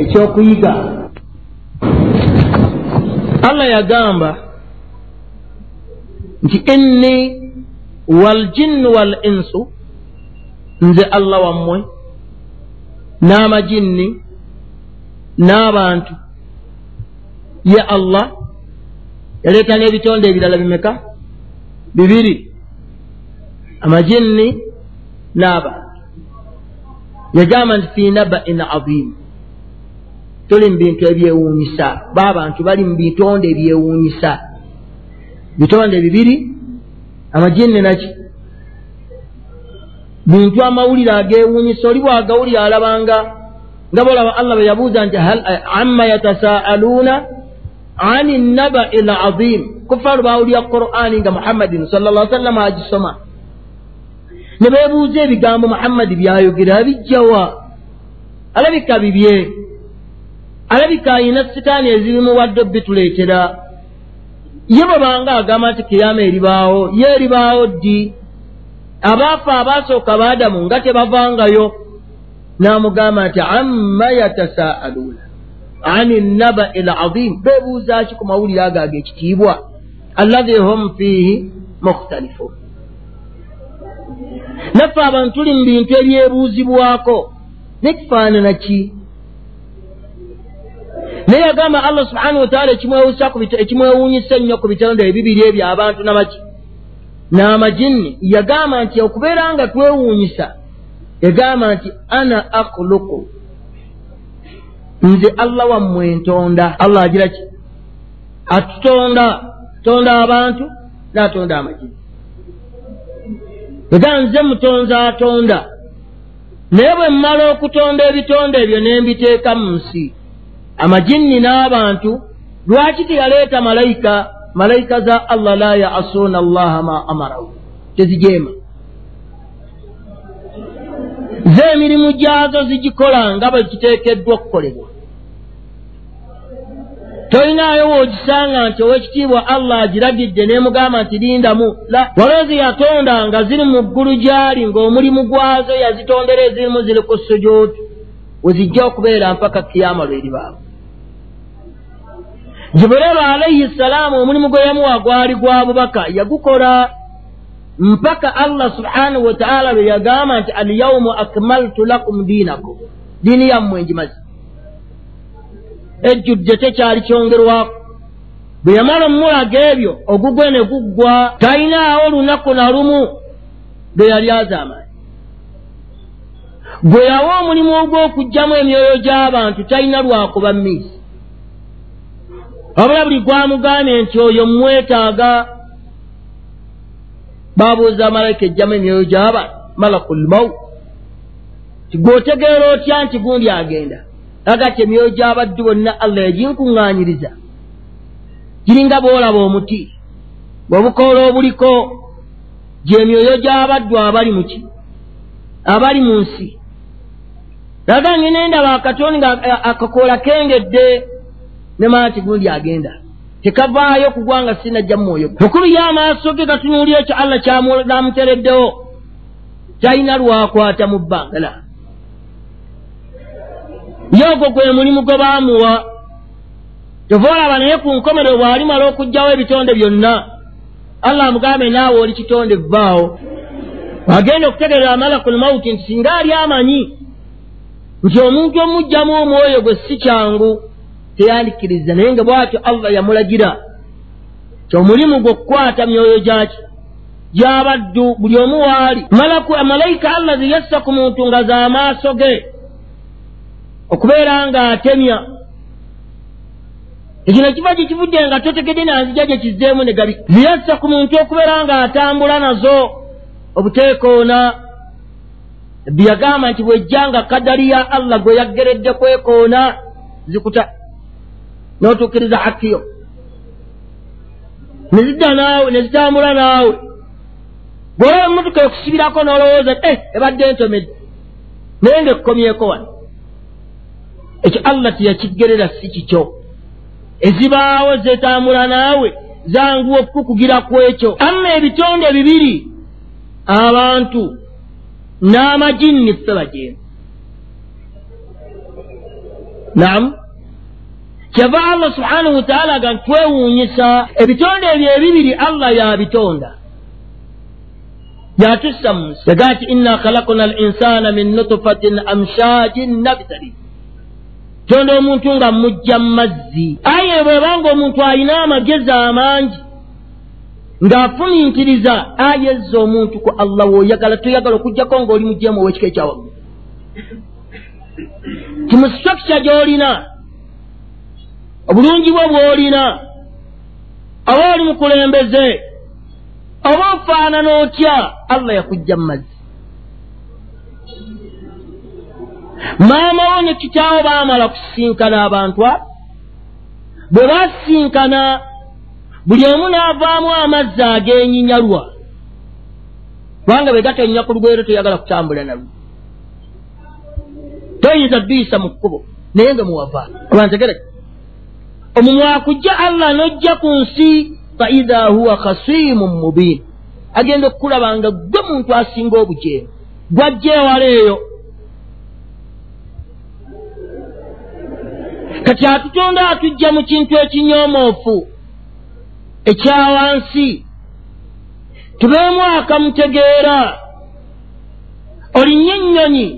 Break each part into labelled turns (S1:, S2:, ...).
S1: ekyokuyiga. Allah yagamba nti inni waljinnu wal insu nze allah wammwe n'amajinni n'abantu ye allah yaleeta n'ebitonde ebirala bimeka? Bibiri amajinni n'abantu. Yagamba nti fi nabain azimu tuli mu bintu ebyewuunyisa. Baabantu bali mu bitonde ebyewuunyisa. Bitonde bibiri amajinni naki bintu amawulire agewuunyisa oli bwagawulire alabanga nga bolaba allah bwe yabuuza nti amma yatasaaluuna ani nabai lazim kufaru bawulira qur'ani nga muhammadin salla sallama agisoma. Ne beebuuza ebigambo muhammadi byayogera abijjawa alabika bibye alabika ayina sitaani ezibimuwadde bituleetera. Ye bwebanga agamba nti kiyama eribaawo ye eribaawo ddi? Abaafa abaasooka baadamu nga tebavangayo n'amugamba nti amma yatasaaluuna ani nabai lazim beebuuza ki ku mawulire ago ag'ekitiibwa? Allahi hum fiihi mukhtalifun. Naffe abantu tuli mu bintu ebyebuuzibwako. Nekifaanana ki naye yagamba allah subhanahu wataala ekimwewuunyisa ennyo ku bitonde ebibiri ebyo abantu nabaki n'amajinni. Yagamba nti okubeera nga twewuunyisa yagamba nti ana akhluku nze allah wammwe ntonda. Allah agira ki? Atutonda. Tonda abantu n'atonda amajinni. Yagamba nze mutonzi atonda. Naye bwe mmala okutonda ebitonde ebyo ne mbiteeka mu nsi amajinni n'abantu lwaki teyaleeta malayika malayika za allah la yaasuuna allaha ma amarahu? Tezijeema. Ze emirimu gyazo zigikola nga bwe kiteekeddwa okukolebwa. Tolinaayo woogisanga nti owekitiibwa allah agiragidde neemugamba nti lindamu. La waloozi yatonda nga ziri mu ggulu gyali ng'omulimu gwazo yazitondera ezirimu ziri ku sujuudu wezijja okubeera mpaka kiyama lweribaawo jibuleelu alaihi ssalaamu omulimu gwe yamuwa gwali gwa bubaka yagukola mpaka allah subhanahu wataala lwe yagamba nti alyaumu akmaltu lakum diinakum. Diini yammwe ngimazi ejjudde tekyali kyongerwako. Bwe yamala omumulaga ebyo ogugwe ne guggwa talinaawo lunaku na lumu lwe yali azaamaanyi gwe yawa omulimu ogw'okugjamu emyoyo gy'abantu talina lwakuba miisi wabula buli gwamugambye nti oyo mumwetaaga babuuza malayika ejjamu emyoyo gyaba malakul maut ti gweotegeera otya nti gundi agenda? Aga ti emyoyo gy'abaddu bonna allah yaginkuŋŋaanyiriza. Giringa boolaba omuti bwobukoola obuliko gyemyoyo gy'abaddu abali muki abali mu nsi. Aga ngenendaba akatoni nga akakoola kengedde ne maati gundi agenda. Tekavaayo kugwanga sinajja mumwoyo bukulu y'amaaso ge gatunuulya ekyo allah kyamutereddewo kyalina lwakwata mu bbangala ye ogwo gwe mulimu gwe baamuwa. Tova olaba naye ku nkomerero bw'alimala okugjawo ebitonde byonna. Allah amugambe naawe oli kitonde vvaawo agenda okutegerera malakul mauti nti singa ali amanyi nti omuntu omugjamu omwoyo gwe si kyangu teyandikiriza naye nga bwatyo allah yamulagira. Ti omulimu gwe okukwata myoyo gyaki? Gyabaddu buli omu waali malaku amalayika allah ziyassa ku muntu nga z'amaaso ge. Okubeera nga atemya. Ekino kiva gye kivudde nga totegedde nanzija gye kizzeemu ne gabi ziyassa ku muntu okubeera nga atambula nazo. Obuteekoona. Ebbi yagamba nti bwejja nga kadali ya allah gwe yaggeredde kwekoona zikuta n'otuukiriza hakkiyo ne zidda naawe ne zitambula naawe. Bw'olaba emmotoka ekusibirako n'olowooza e ebadde entomedde naye ng'ekkomyeko wano ekyo allah teyakiggerera si kikyo. Ezibaawo zetambula naawe zanguwa okukukugira ku ekyo amma ebitonde bibiri abantu n'amajinni ffe bajeemu naam kyava allah subhanahu wataala ga twewuunyisa ebitonde ebyo ebibiri allah yabitonda. Yatussa munsi yagaa ti inna khalakna al insana min nutfatin amshajin nabtali. Tonda omuntu nga mujja mu mazzi. Aye bwebanga omuntu alina amagezi amangi ng'afuminkiriza ayezza omuntu ku allah woyagala toyagala okugjako ng'oli mujjemu ow'ekika ekyawaggulu ti mu structure gy'olina obulungi bwo bw'olina. Oba oli mukulembeze oba ofaanana otya? Allah yakujja mu mazzi. Maama wo ne kitaawo baamala kusinkana abantu abo bwe basinkana buli omu n'avaamu amazzi ag'enyinyalwa kubanga be gatonnya ku lugwero toyagala kutambula nalwo toyinza dduyisa mu kkubo naye nga muwava. Abantegereke omumwakujja allah n'ojja ku nsi faidha huwa khasimun mubin agenda okukulaba nga gwe muntu asinga obujeemu. Gwajja ewala eyo. Kati atutonda atujja mu kintu ekinyoomoofu ekyawansi tubeemu akamutegeera. Olinnye ennyonyi.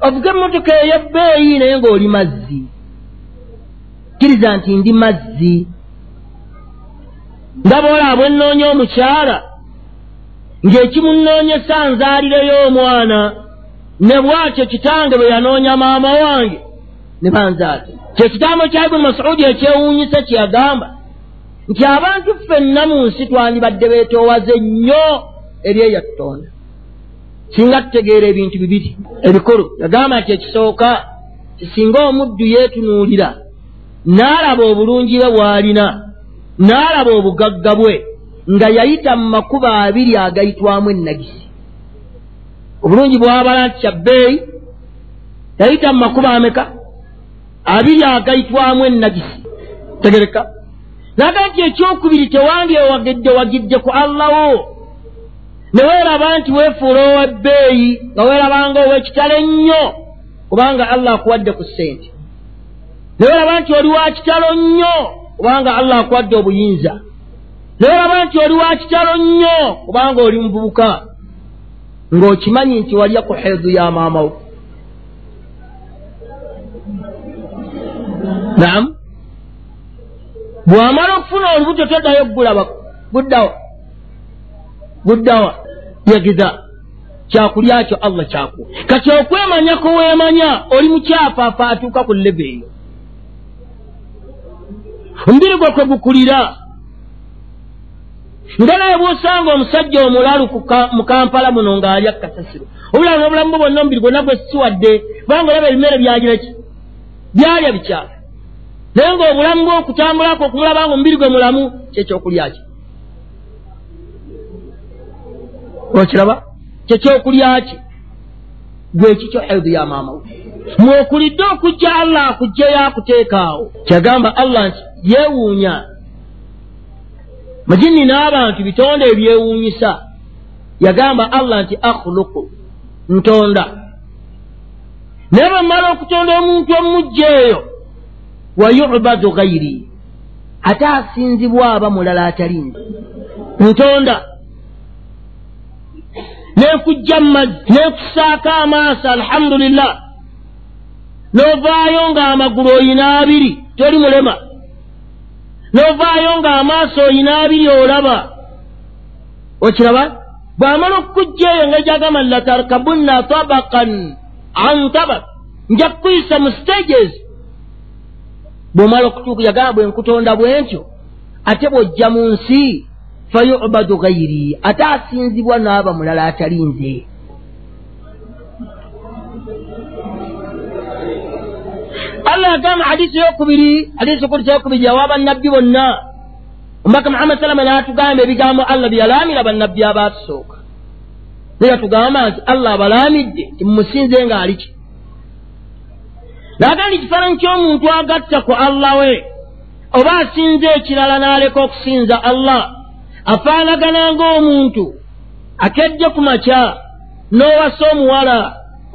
S1: Ovuga emmotoka ey'ebbeeyi naye ng'oli mazzi kkiriza nti ndi mazzi. Ndaba olaabwe nnoonya omukyala ng'ekimunnoonyesa nzaalireyo omwana ne bwatyo kitange bwe yanoonya maama wange ne banzaate. Kyekigambo kya ibuni masuudi ekyewuunyisa kye yagamba nti abantu ffenna mu nsi twandibadde beetoowaze nnyo eri eyatonda singa tutegeera ebintu bibiri. Ebikulu. Yagamba nti ekisooka kisinga omuddu yeetunuulira n'alaba obulungi bwe bw'alina n'alaba obugagga bwe nga yayita mu makuba abiri agayitwamu ennagisi. Obulungi bwabala nti kyabbeeyi yayita mu makuba ameka? Abiri agayitwamu ennagisi. Tegereka. Naga nti ekyokubiri tewandyewagedde wagidde ku allawo ne weeraba nti weefuula owebbeeyi nga weerabanga ow'ekitalo ennyo kubanga allah akuwadde ku ssente ne weeraba nti oli wa kitalo nnyo kubanga allah akuwadde obuyinza. Ne weeraba nti oli wa kitalo nnyo kubanga oli muvubuka. Ng'okimanyi nti walya ku heedu ya maamawo naamu bw'amala okufuna olubuto toddayo gulaba guddawa. Guddawa. Yagiza. Kyakulya kyo allah kyakuwa kati okwemanyako weemanya oli mukyafaafa atuuka ku lebe eyo omubiri gwe kwe gukulira. Nga naye bw'osanga omusajja omulalu mu kampala muno ng'alya kasasiro. Obulaba n'obulamu bwe bwonna omubiri gwonna gwe siwadde kubanga olaba ebimere byagira ki? Byalya bikyafu naye ng'obulamu bw'okutambulako okumulaba nga omubiri gwe mulamu kyekyokulya ki? Okiraba? Kyekyokulya ki? Gwe kikyo health ya maama we mwokulidde okujja allah akugjeyo akuteekaawo. Kyagamba allah nti yeewuunya. Majini n'abantu bitonde ebyewuunyisa. Yagamba allah nti akhuluku ntonda. Naye bamala okutonda omuntu omujja eyo wayubadu gayiri ate asinzibwa aba mulala atalinze ntonda. Nenkujja mumazzi nenkusaako amaaso alhamdulillah n'ovaayo ng'amagulu oyina abiri toli mulema. N'ovaayo ng'amaaso oyina abiri olaba. Okiraba? Bw'amala okukujja eyo nga gyagamba latarkabunna tabakan an tabak nja kukuyisa mu stages. Bw'omala okutuuka yagamba bwe nkutonda bwe ntyo ate bw'ojja mu nsi fayubadu gayiri ate asinzibwa n'aba mulala atali nze allah yagamba hadisi eyokubiri hadisi kudisa eyokubiri yawa bannabbi bonna omubaka muhammad salama n'atugamba ebigambo allah byeyalaamira bannabbi abaatusooka naye yatugamba nti allah abalaamidde timumusinze ng'ali ki naga ndi kifaananyi ky'omuntu agatta ku allah we oba asinze ekirala n'aleka okusinza allah afaanagana ng'omuntu akedde ku makya n'owasa omuwala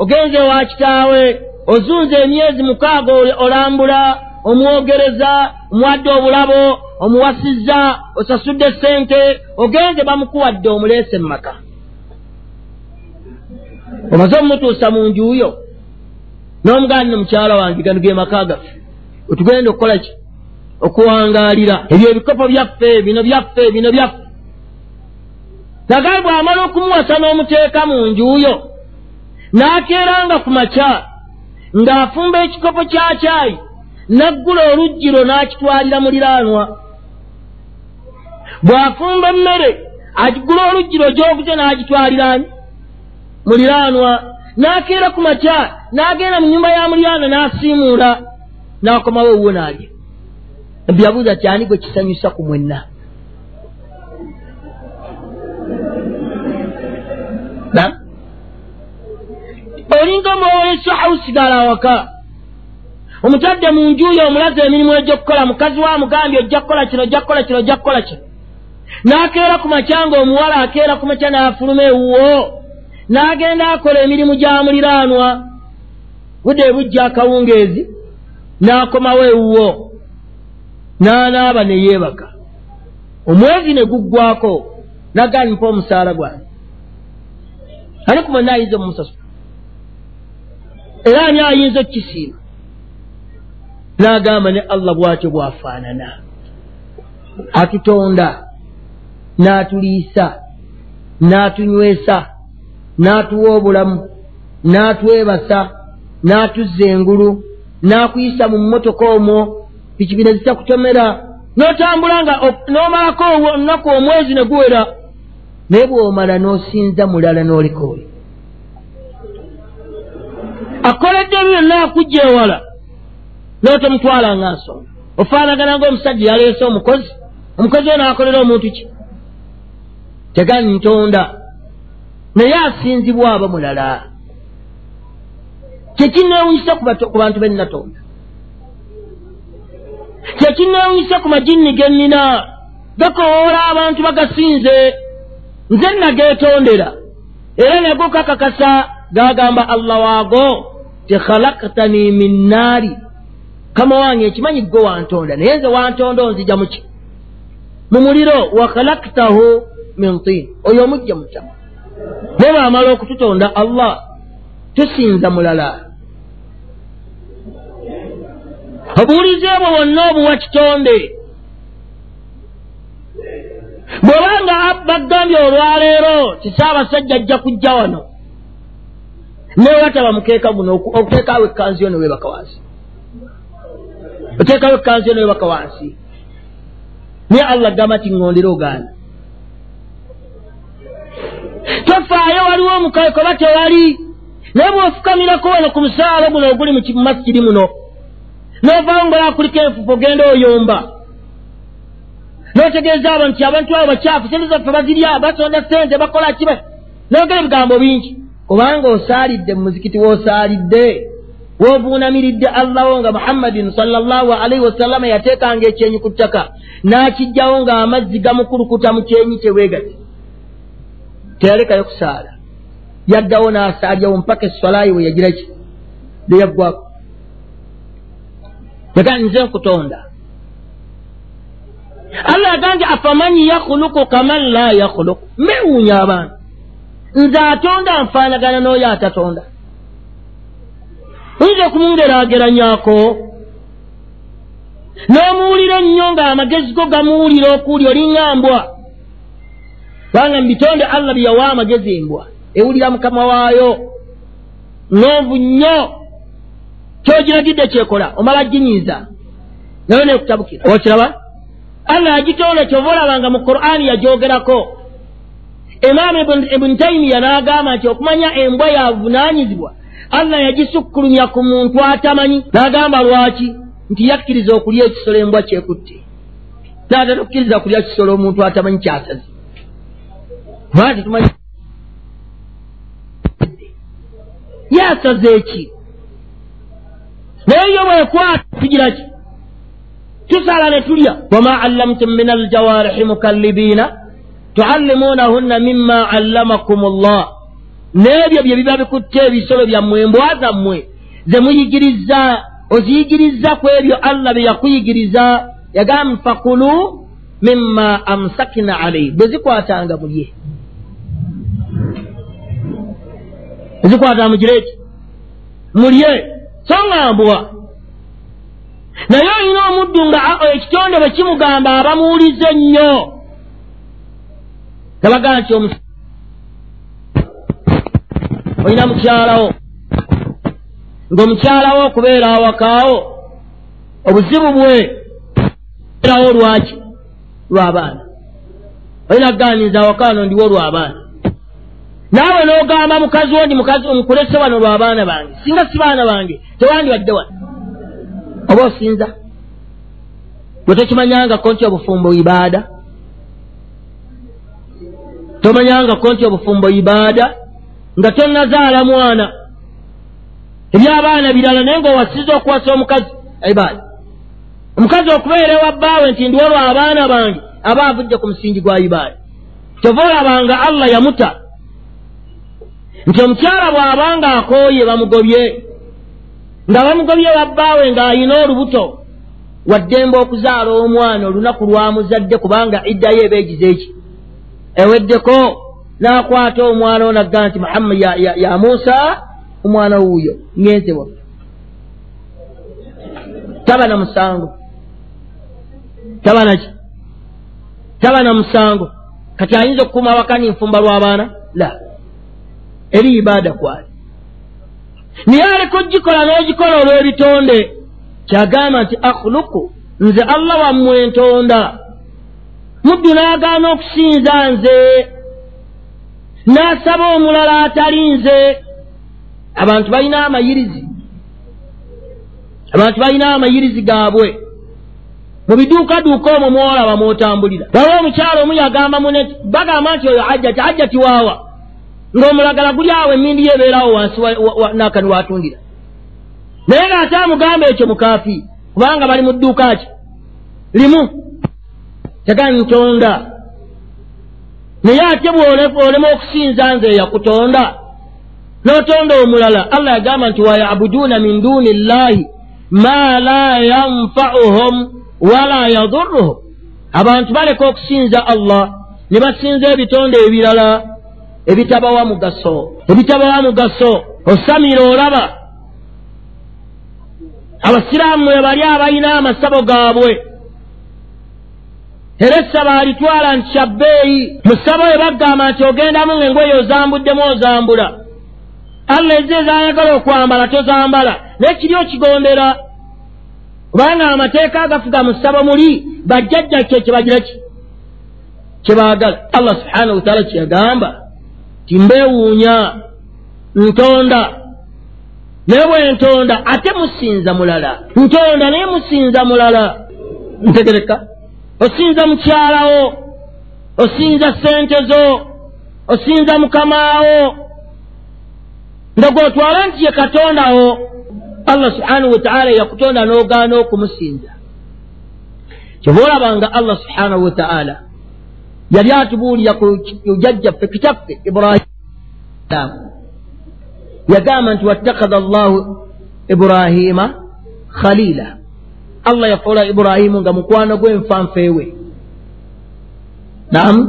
S1: ogenze ewa kitaawe ozunza emyezi mukaaga olambula omwogereza omuwadde obulabo omuwasizza osasudde sente ogenze bamukuwadde omuleese mu maka. Omaze omumutuusa mu njuuyo n'omugandi ne mukyala wange gano ge maka gaffe wetugenda okukola ki? Okuwangaalira ebyo ebikopo byaffe bino byaffe bino byaffe. Nagali bw'amala okumuwasa n'omuteeka mu njuuyo n'akeeranga ku makya ng'afumba ekikopo kya kyayi naggula oluggiro n'akitwalira muliraanwa bw'afumba emmere agigula oluggiro gy'oguze n'agitwalirani muliraanwa n'akeera ku makya n'agenda mu nyumba ya muliraanwa n'asiimuula n'akomawo ewuwo n'alya. Nabbi yabuuza ti ani gwe kisanyusa ku mwenna olinga omwoweso hausigala awaka. Omutadde mu njuyo omulaza emirimu egyokukola mukazi wa mugambye ojja kukola kino ojja kukola kino ojja kukola kino. N'akeera ku macyanga omuwala akeera ku makya n'afuluma ewuwo n'agenda akola emirimu gya muliraanwa. Budde bujja akawungeezi n'akomawo ewuwo n'anaaba ne yeebaka omwezi ne guggwako nagani mpa omusaala gwange. Ani ku mwenna ayinza omumusasula era ani ayinza okukisiima n'agamba ne allah bwatyo bwafaanana atutonda n'atuliisa n'atunywesa n'atuwa obulamu n'atwebasa n'atuzza engulu n'akuyisa mu mmotoka omwo pikipine zitakutomera n'otambula nga n'omalako olunaku omwezi ne guwera naye bw'omala n'osinza mulala n'oleka oyo akoledde byonna akujja ewala n'otomutwala nga nsonga. Ofaanagana ngaomusajja yaleese omukozi omukozi oyo n'akolera omuntu ki? Tegani ntonda. Naye asinzibwa aba mulala. Kyekinneewunyisa ku bantu bennatonda kyekinneewunyisa ku majinni ge nnina? Gakowoola abantu bagasinze. Nze nageetondera era nago kakakasa gagamba allah waago tekhalaktani min naari. Kama wange ekimanyi gwe wantonda naye nze wantonda onzija muki mu muliro wa khalaktahu min tin oyo omujja mutamu naye baamala okututonda allah tusinza mulala. Obuwulizi bwo bwonna obuwa kitonde. Bw'obanga bagambye olwaleero tisaabasajja ajja kujja wano newataba mukeeka guno okuteekawo ekkanzu yo newebaka wansi. Oteekawo ekkanzu yo newebaka wansi. Naye allah gamba ti ŋŋondera ogaana tofaayo waliwo omukawe koba tewali. Naye bw'ofukamirako wano ku musaala guno oguli mu masikiri muno n'ovaawo ngaola kuliko enfufu ogenda oyomba. N'otegeeza abo nti abantu abo bakyafu sente zaffe bazirya basonda sente bakola kiba n'ogera ebigambo bingi kubanga osaalidde mu muzikiti w'osaalidde w'ovuunamiridde allawo nga muhammadin sallallahu alaihi wasallama yateekanga ekyenyi ku ttaka n'akijjawo ng'amazzi gamukulukuta mu kyenyi kyebwegati teyalekayo kusaala. Yaddawo n'asaalyawo mpaka eswalayi we yagira ki? Leyaggwako yagaa nze nkutonda. Allah yagambye afaman yakhuluku kaman la yakhuluku mbewuunya abantu nze atonda nfaanagana n'oyo atatonda. Oyinza okumungeraageranyako n'omuwulira ennyo ng'amagezi go gamuwulira okuwulya oliŋŋambwa kubanga mu bitonde allah bye yawa amagezi embwa ewulira mukama waayo. Ŋonvu nnyo. Kyogiragidde kyekola omala ginyiiza nayo nekutabukira. Okiraba allah yagitonda kyova olabanga mu qur'ani yagyogerako imaamu ibuni taimiya n'agamba nti okumanya embwa yavunaanyizibwa allah yagisukkulumya ku muntu atamanyi. N'agamba lwaki? Nti yakkiriza okulya ekisolo embwa kyekutte. Naatata okukkiriza kulya kisolo omuntu atamanyi kyasazi kubanga tetumanyi yasaze eki naye yo bwekwata tugira ki? Tusala ne tulya. Wama allamtum min aljawarihi mukallibiina tuallimuunahunna mima allamakum llah n'ebyo bye biba bikutte ebisolo byammwe embwa zammwe ze muyigiriza oziyigiriza ku ebyo allah bye yakuyigiriza yagamba fakulu mima amsakina alaihi bwe zikwatanga mulye ezikwatanga mukireki mulye so nga mbwa. Naye olina omuddu nga ekitonde bwe kimugamba abamuwulize nnyo nabagaa nti olina mukyalawo ng'omukyalawo okubeera awakaawo obuzibu bwe erawo lwaki? Lw'abaana. Olina kugaaniza awakaano ndiwo lw'abaana. Naawe n'ogamba mukazi wo ndi mukazi omukulese wano lw'abaana bange. Singa si baana bange tewandibadde wano. Oba osinza? Bwe tokimanyangako nti obufumbo ibaada tomanyangako nti obufumbo ibaada nga tonazaala mwana. Ebyabaana birala naye ngaowasiza okuwasa omukazi ibaada omukazi okubeera ewa bbaawe nti ndiwolwa abaana bange aba avudde ku musingi gwa ibaada kyova olabanga allah yamuta nti omukyala bw'abanga akooye bamugobye nga bamugobye babbaawe ng'ayina olubuto waddembe okuzaala omwana olunaku lwamuzadde kubanga iddayo ebeegize eki eweddeko n'akwata omwana onagga nti muhammad ya, musa omwana wuuyo ngenzebwa taba na musango. Taba naki taba na musango. Kati ayinza okukuuma awakani nfumba lw'abaana la. Eri ibaada kwali. Naye aleka ogikola n'ogikola olw'ebitonde kyagamba nti akhuluku nze allah wammwe entonda muddu n'agaana okusinza nze n'asaba omulala atali nze. Abantu balina amayirizi abantu balina amayirizi gaabwe. Mu biduukaduuka omwo mwolaba mwotambulira. Waliwo omukyalo omu yagamba muneti bagamba nti oyo ajjati ajjati waawa. Ng'omulagala guli awo emindi yo ebeerawo wansi nakani watundira naye ng'ate amugamba ekyo mukaafi kubanga bali mu dduuka ki? Limu tegani ntonda naye ate bwolema okusinza nze eyakutonda n'otonda omulala allah yagamba nti wayabuduuna min duuni llahi ma la yanfauhum wala yadurruhum. Abantu baleka okusinza allah ne basinza ebitonde ebirala ebitabawa mugaso ebitabawa mugaso. Osamira olaba. Abasiraamu mwe bali abalina amasabo gaabwe era essaba alitwala nti kyabbeeyi mu ssabo we baggamba nti ogendamu ngaengoye ozambuddemu ozambula. Allah eze ezayagala okwambala tozambala naye kiri okigondera kubanga amateeka agafuga mu ssabo muli bajjajja kye kyebagira ki? Kyebaagala allah subhanahu wataala kyeyagamba ti mbeewuunya ntonda naye bwe ntonda ate musinza mulala ntonda naye musinza mulala. Ntegereka osinza mukyalawo osinza sente zo. Osinza mukamaawo nga gwotwala nti ye katondawo allah subhanahu wataala yakutonda n'ogaana okumusinza. Kyova olabanga allah subhanahu wataala yali atubuulira ku jajjaffe kitaffe ibrahimu yagamba nti wattakadha allahu ibrahima khaliila allah yakola ibrahimu nga mukwano gw'enfanfeewe namu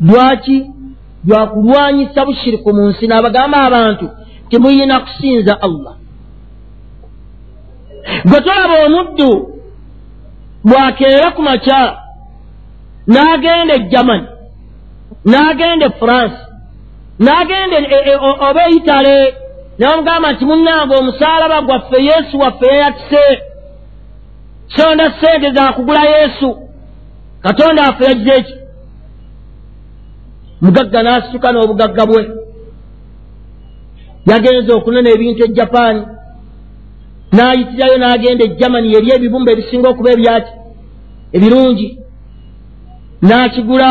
S1: lwaki lwakulwanyisa bushiriku mu nsi? N'abagamba abantu timuyina kusinza allah. Gwe tolaba omuddu bwakeera ku makya n'agenda e germany n'agenda e france n'agenda e, e, oba eitale nabamugamba nti munnange omusaalaba gwaffe yesu waffe yeyatise sonda sente zakugula yesu. Katonda affe yagize eki? Mugagga n'asituka n'obugagga bwe. Yagenza okunona ebintu e japaani n'ayitirayo n'agenda e germany eri ebibumba ebisinga okuba ebyaki ebirungi. N'akigula.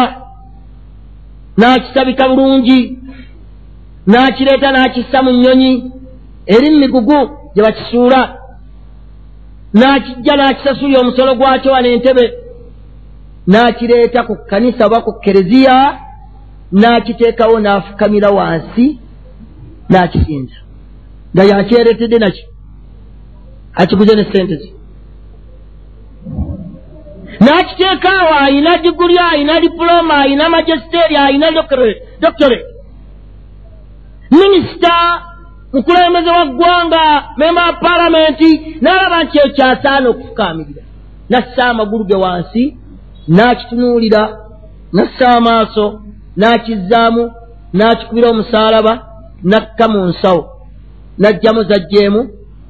S1: N'akisabika bulungi. N'akireeta n'akissa mu nnyonyi. Eri mu migugu gye bakisuula n'akijja n'akisasulya omusolo gwakyo wano entebe n'akireeta ku kkanisa oba ku kereziya n'akiteekawo n'afukamira wansi n'akisinza. Nga yakyeretedde naki akiguze ne sente ze. N'akiteekaawo ayina diguli ayina diploma ayina magisteri ayina doctorate. Minisita mukulembeze wa ggwanga memba wa palamenti n'alaba nti ekyasaana okufukaamirira nassa amagulu ge wansi n'akitunuulira nassa amaaso n'akizzaamu n'akikubira omusaalaba n'akka mu nsawo. N'ajjamu zajjeemu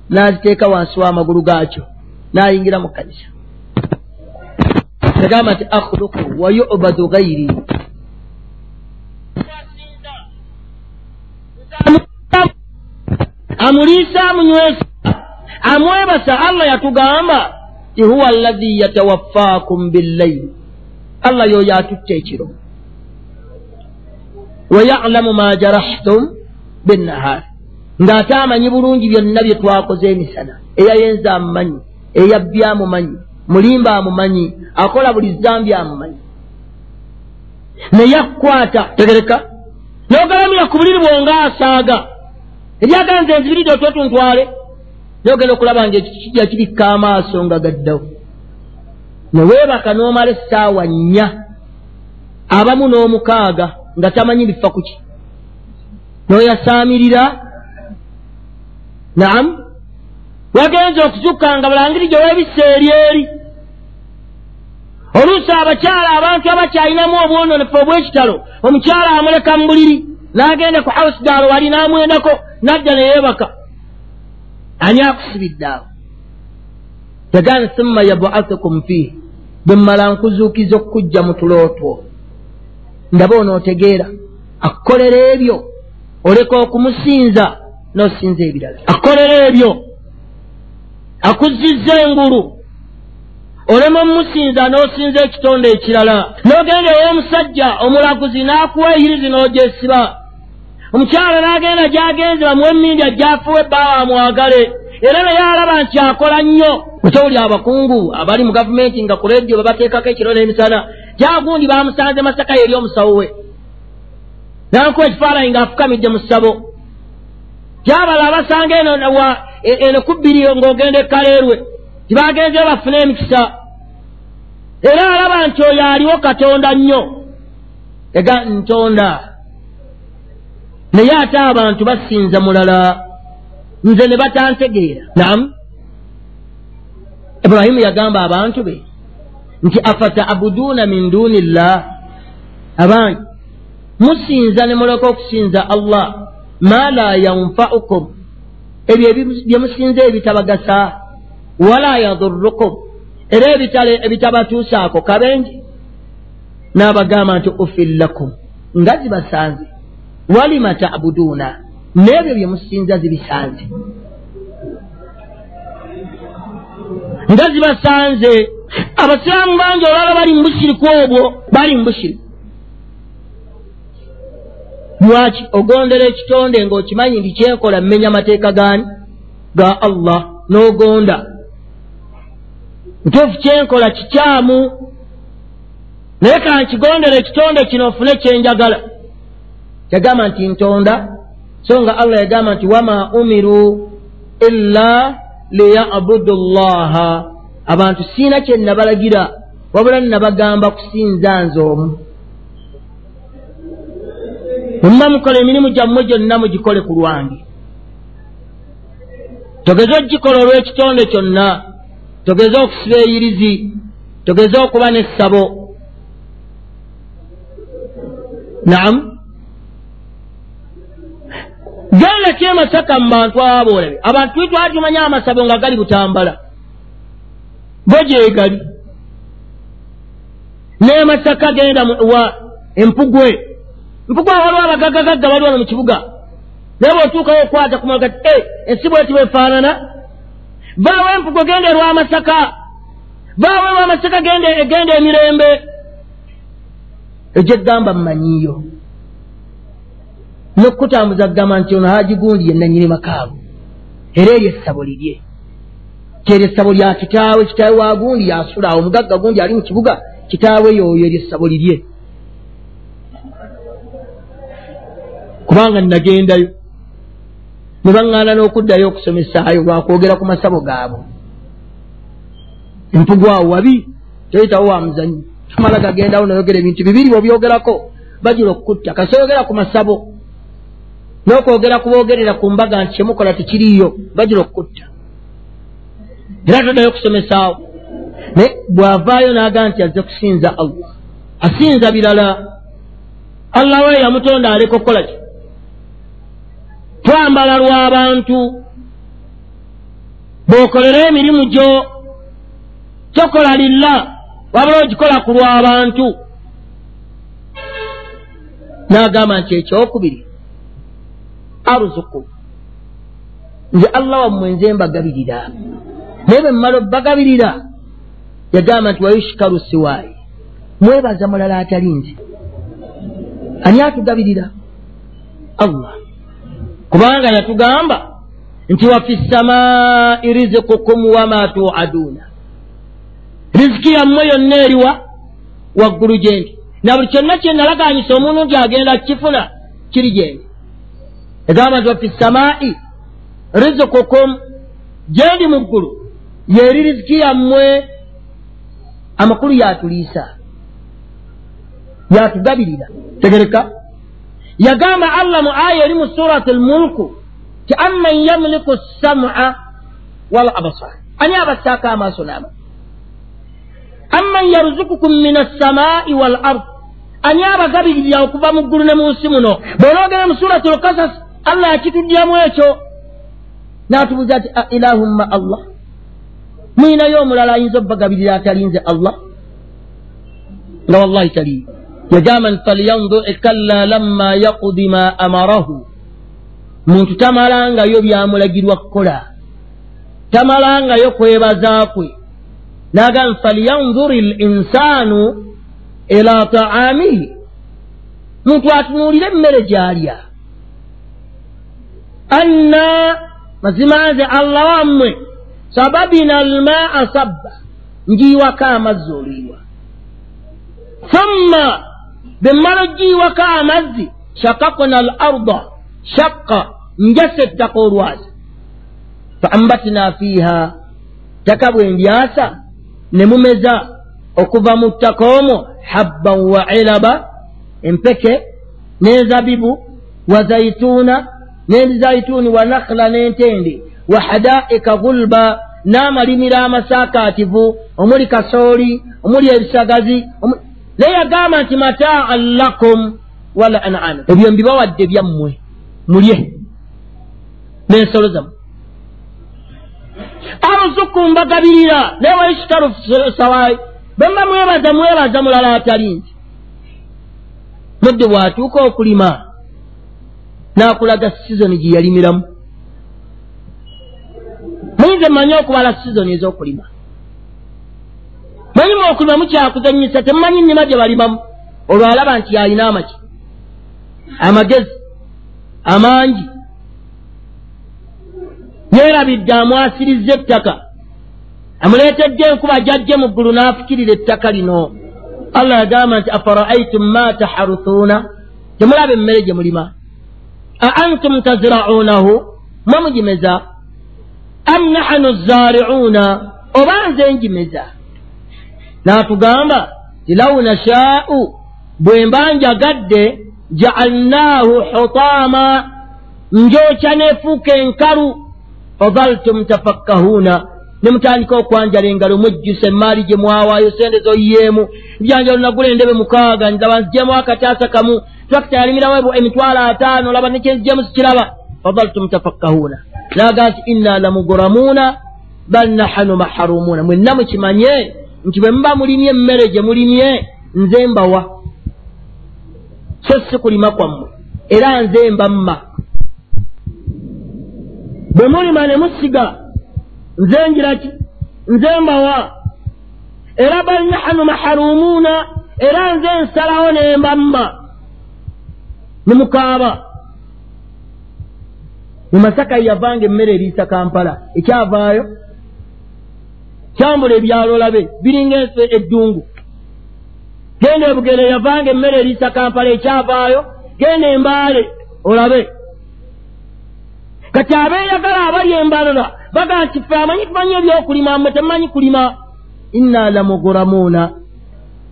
S1: n'aziteeka wansi w'amagulu gaakyo n'ayingira mu kanisa yagamba nti akhluku wa yubadu ghairi amuliisa amunywesa amwebasa allah yatugamba ti huwa allahi yatawaffaakum billaili allah yoyo atutta ekiro. Wa yalamu ma jarahtum binnahaari ng'ate amanyi bulungi byonna bye twakoze emisana. Eyayenza amumanyi eyabbya amumanyi mulimba amumanyi akola buli zambi amumanyi. Naye akukwata tegereka. N'ogalamira ku buliri bwonga asaaga eryagala nze nzibiridde otwetuntwale naye ogenda okulaba nga ekikijja kibikka amaaso nga gaddawo. Neweebaka n'omala essaawa nnya abamu n'omukaaga nga tamanyi bifa kuki n'oyasaamirira naamu wagenza okuzukka nga bulangiri gye weebissa eri eri. Oluusi abakyala abantu abakyalinamu obwononefu obw'ekitalo omukyala amuleka mu buliri n'agenda ku house gaalo wali n'amwendako n'adda neyeebaka ani akusibidde awo? Yagana thumma yabuathukum fiihi bwe mmala nkuzuukiza okukujja mu tulootwo ndaba onootegeera akukolera ebyo oleka okumusinza n'osinza ebirala. Akukolera ebyo akuzizza engulu olema omumusinza n'osinza ekitonde ekirala. N'ogenda ew'omusajja omulaguzi n'akuwa eyirizi n'ogyesiba omukyala n'agenda gy'agenze bamuwa emmindi ajjaafuwa ebbaawa amwagale era naye alaba nti akola nnyo. Okyowuli abakungu abali mu gavumenti nga ku lediyo babateekako ekiro n'emisana gyagundi bamusanze masaka yeri omusawo we. Nankuwa ekifaananyi ng'afukamidde mu ssabo. Gyabala abasanga eno eno kubbiri ng'ogenda ekkaleerwe tibagenzeyo bafune emikisa. Era alaba nti oyo aliwo katonda nnyo. Ega ntonda naye ate abantu basinza mulala. Nze ne batantegeera. Namu ibulayimu yagamba abantu be nti afataabuduuna min duuni llah abangi musinza ne muleka okusinza allah ma la yanfaukum? Ebyo bye musinza ebitabagasa wala yadurrukum? Era ebitabatuusaako kabengi n'abagamba nti ufillakum nga zibasanze walima tabuduuna n'ebyo bye musinza zibisanze. Nga zibasanze abasiraamu bangi olwala bali mu bushiriku obwo bali mu bushiriku lwaki ogondera ekitonde ng'okimanyi nti kyenkola mmenya mateeka gani ga allah n'ogonda. Ntuufu kyenkola kikyamu. Naye kankigondera ekitonde kino ofune kyenjagala yagamba nti ntonda. So nga allah yagamba nti wama umiru illa liyabudu llaha abantu siina kyenabalagira wabula nnabagamba kusinza nze omu. Mumuba mukola emirimu gyammwe gyonna mugikole ku lwange. Togeze okugikola olw'ekitonde kyonna. Togeze okusiba eyirizi. Togeze okuba n'essabo. Naamu genda kyemasaka mu bantu abo olabe abantu twitwatumanya amasabo nga gali butambala. Bo gyegali n'emasaka genda wa empugwe. Mpugwe waliwo abagaggagagga bali wano mu kibuga. Naye bweotuukawo okwata kumaga ti e ensi bweti bwefaanana vaawo empugo genda erwamasaka vaawo erwamasaka genda emirembe egyo eggamba mmanyiyo nokutambuza kugamba nti ono hagigundi yenanyini makaago era eryo essabo lirye. Kyeryo essabo lya kitaawe kitaawe wa gundi yasula awo omugagga gundi ali mu kibuga kitaawe yoyo eryo essabo lirye. Kubanga nagendayo ne baŋŋaana n'okuddayo okusomesaayo lwakwogera ku masabo gaabwe. Empugwawo wabi teyitawo wa muzanyi amala gagendawo noyogera ebintu bibiri bwobyogerako bagira okukutta kasoyogera ku masabo n'okwogera kuboogerera ku mbaga nti kyemukola tekiriiyo bagira okukutta era toddayo okusomesaawo naye bw'avaayo n'agaa nti azze kusinza allah. Asinza birala. Allah we yamutonda aleka okukola ki? Twambala lw'abantu bw'okolera emirimu gyo tokola lilla. Wabula ogikola ku lw'abantu n'agamba nti ekyokubiri aruzuku nze allah wammwe nze mbagabirira naye bwe mmala obbagabirira yagamba nti wayushikaru siwaayi mwebaza mulala atali nze. Ani atugabirira? Allah. Kubanga yatugamba nti wafi samaai rizikukum wama tuaduuna riziki yammwe yonna eriwa waggulu gyendi na buli kyonna kyenalaganyisa omuntu nti agenda kukifuna kiri gyendi egamba nti wafi samaai rizikukum gyendi mu ggulu yeri riziki yammwe amakulu yatuliisa yatugabirira. Tegereka. Yagamba allah mu aya eri mu surat almulku ti amman yamliku sama wal abasar ani abasaako amaaso naama amman yarzukukum min assamai wal ard. Ani abagabirirya okuva mu ggulu ne mu nsi muno? Bw'onoogera mu surat lkasas allah yakituddyamu ekyo. N'atubuuza ti ilahumma allah. Mwinayo omulala ayinza obbagabirira atalinze allah? Nga wallahi taliyo yagamba nti falyandur kalla lamma yakudi ma amarahu. Muntu tamalangayo byamulagirwa kukola. Tamalangayo kwebaza kwe. Nagamba falyandur linsaanu ila taamihi. Muntu atunuulire emmere gyalya anna mazima nze allah wammwe sababina almaa sabba njiwako amazzi oliirwa thumma bwe mmala ogiyiwako amazzi shakakuna al arda shakka njasa ettaka olwasi fa ambatina fiiha ttaka bwe ndyasa ne mumeza okuva mu ttaka omwo habban wa ilaba empeke n'enzabibu wa zaituuna n'enzaituuni wa nakhla n'entende wa hadaika gulba n'amalimiro amasaakaativu omuli kasooli omuli ebisagazi naye yagamba nti mataan lakum wala an'amikum ebyo mbibawadde byammwe mulye. N'ensolo zammwe. Aruzukum mbagabirira naye waishitaru sawaayi bemba mwebaza mwebaza mulala atali nti. Mudde bw'atuuka okulima n'akulaga sizoni gye yalimiramu. Muyinza mmanye okubala sizoni ez'okulima? Manyimu okulima mukyakuzanyisa temumanyi nnima gye balimamu. Olwo alaba nti yalina amaki amagezi amangi. Yeerabidde amwasirizza ettaka. Amuleetedde enkuba jajje mu ggulu n'afukirira ettaka lino. Allah yagamba nti afaraaitum ma taharuthuuna temulaba emmere gye mulima a antum tazirauunahu mwe mugimeza am nahanu zaariuuna oba nze njimeza n'atugamba ti law nashaa'u bwe mba njagadde ja'alnaahu hutaama njokya neefuuka enkalu fadaltum tafakkahuuna ne mutandika okwanjala engalo mwejjusa emaali gye mwawaayo sente zoyiyeemu ebyanjalo nagula endebe mukaaga laba nzijemu akataasa kamu turakita yalimiramu emitwalo ataano laba nekyenzijemu sikiraba fadaltum tafakkahuuna naga nti inna lamuguramuuna bal nahanu maharumuuna mwenna mukimanye nti bwe muba mulimye emmere gye mulimye nze mbawa so si kulima kwammwe era nze mba mma. Bwe mulima ne musiga. Nze ngira ki nze mbawa era bal nahanu maharumuuna era nze nsalawo ne mba mma ne mukaaba. Mu masaka yavanga emmere eriisa kampala. Ekyavaayo kyambula ebyalo labe biringa enfe eddungu. Genda ebugere yavanga emmere eriisa kampala ekyavaayo genda embaale olabe. Kati abeeyagala abali embalala bagaa nti ffe amanyi tumanyi ebyokulima mmwe temumanyi kulima. Inna lamuguramuuna.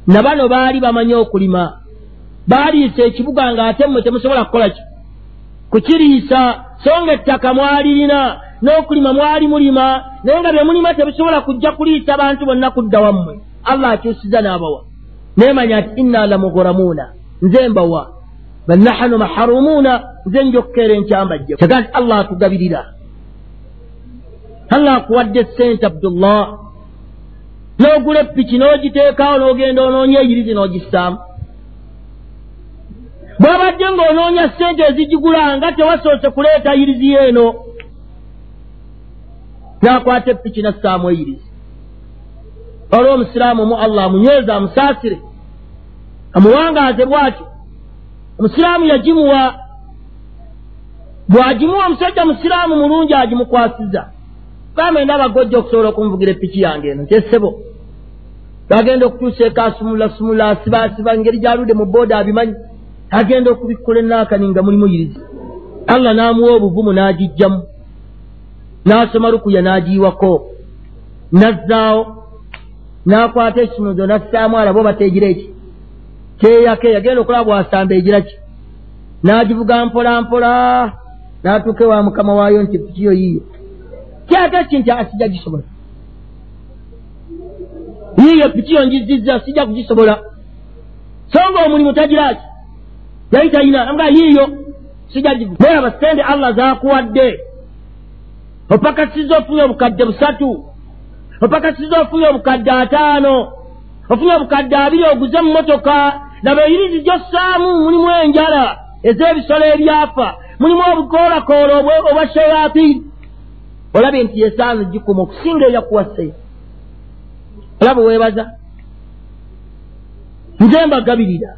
S1: Na bano baali bamanyi okulima baaliisa ekibuga ng'ate mmwe temusobola kukola ki? Kukiriisa so nga ettaka mwalirina n'okulima mwali mulima naye nga bye mulima tebisobola kujja kuliisa bantu bonna kudda wammwe. Allah akyusiza n'abawa. Naye manya nti inna lamuguramuuna nze mbawa. Banahanu maharumuuna nze njokkeera enkyambajje kyagaa nti allah atugabirira. Allah akuwadde sente abdullah. N'ogula epiki n'ogiteekaawo n'ogenda onoonya eyirizi n'ogissaamu bw'abadde ng'onoonya sente ezigigula nga tewasoose kuleeta yirizi yeeno n'akwata epiki nassaamu eyirizi. Olwo omusiraamu mu allah amunyweza amusaasire amuwangaaze bw'atyo. Omusiraamu yagimuwa bw'agimuwa omusajja musiraamu mulungi agimukwasiza. Bama enda abagojja okusobola okunvugira epiki yange eno ntyesebo bagenda okutuusa ekasumula sumula asibasiba ngeri gyaludde mu booda abimanyi agenda okubikola enaakani nga mulimu yirizi allah n'amuwa obuvumu n'agijjamu n'asoma rukuya n'agiyiwako. Nazzaawo. N'akwata ekimuzo nassaamu alaba oba tegira eki? Kyeyake yagenda okulaba bwasamba egira ki? N'agivuga mpola mpola. N'atuuka ewa mukama waayo nti pikiyo yiiyo? Kyate ki nti asijja gisobola yiiyo pikiyo njizizza sijja kugisobola. So nga omulimu tagiraki yali talina nga yiiyo. Sijja givu naye aba sente allah zakuwadde opakasiza ofunye obukadde busatu. Opakasiza ofunye obukadde ataano. Ofunye obukadde abiri oguze mu motoka laba eyirizi gyossaamu mulimu enjala ez'ebisolo ebyafa mulimu obukoolakoola obwa shayatini olabye nti yesaano gikuma okusinga eyakuwaseyo olaba weebaza. Nze mbagabirira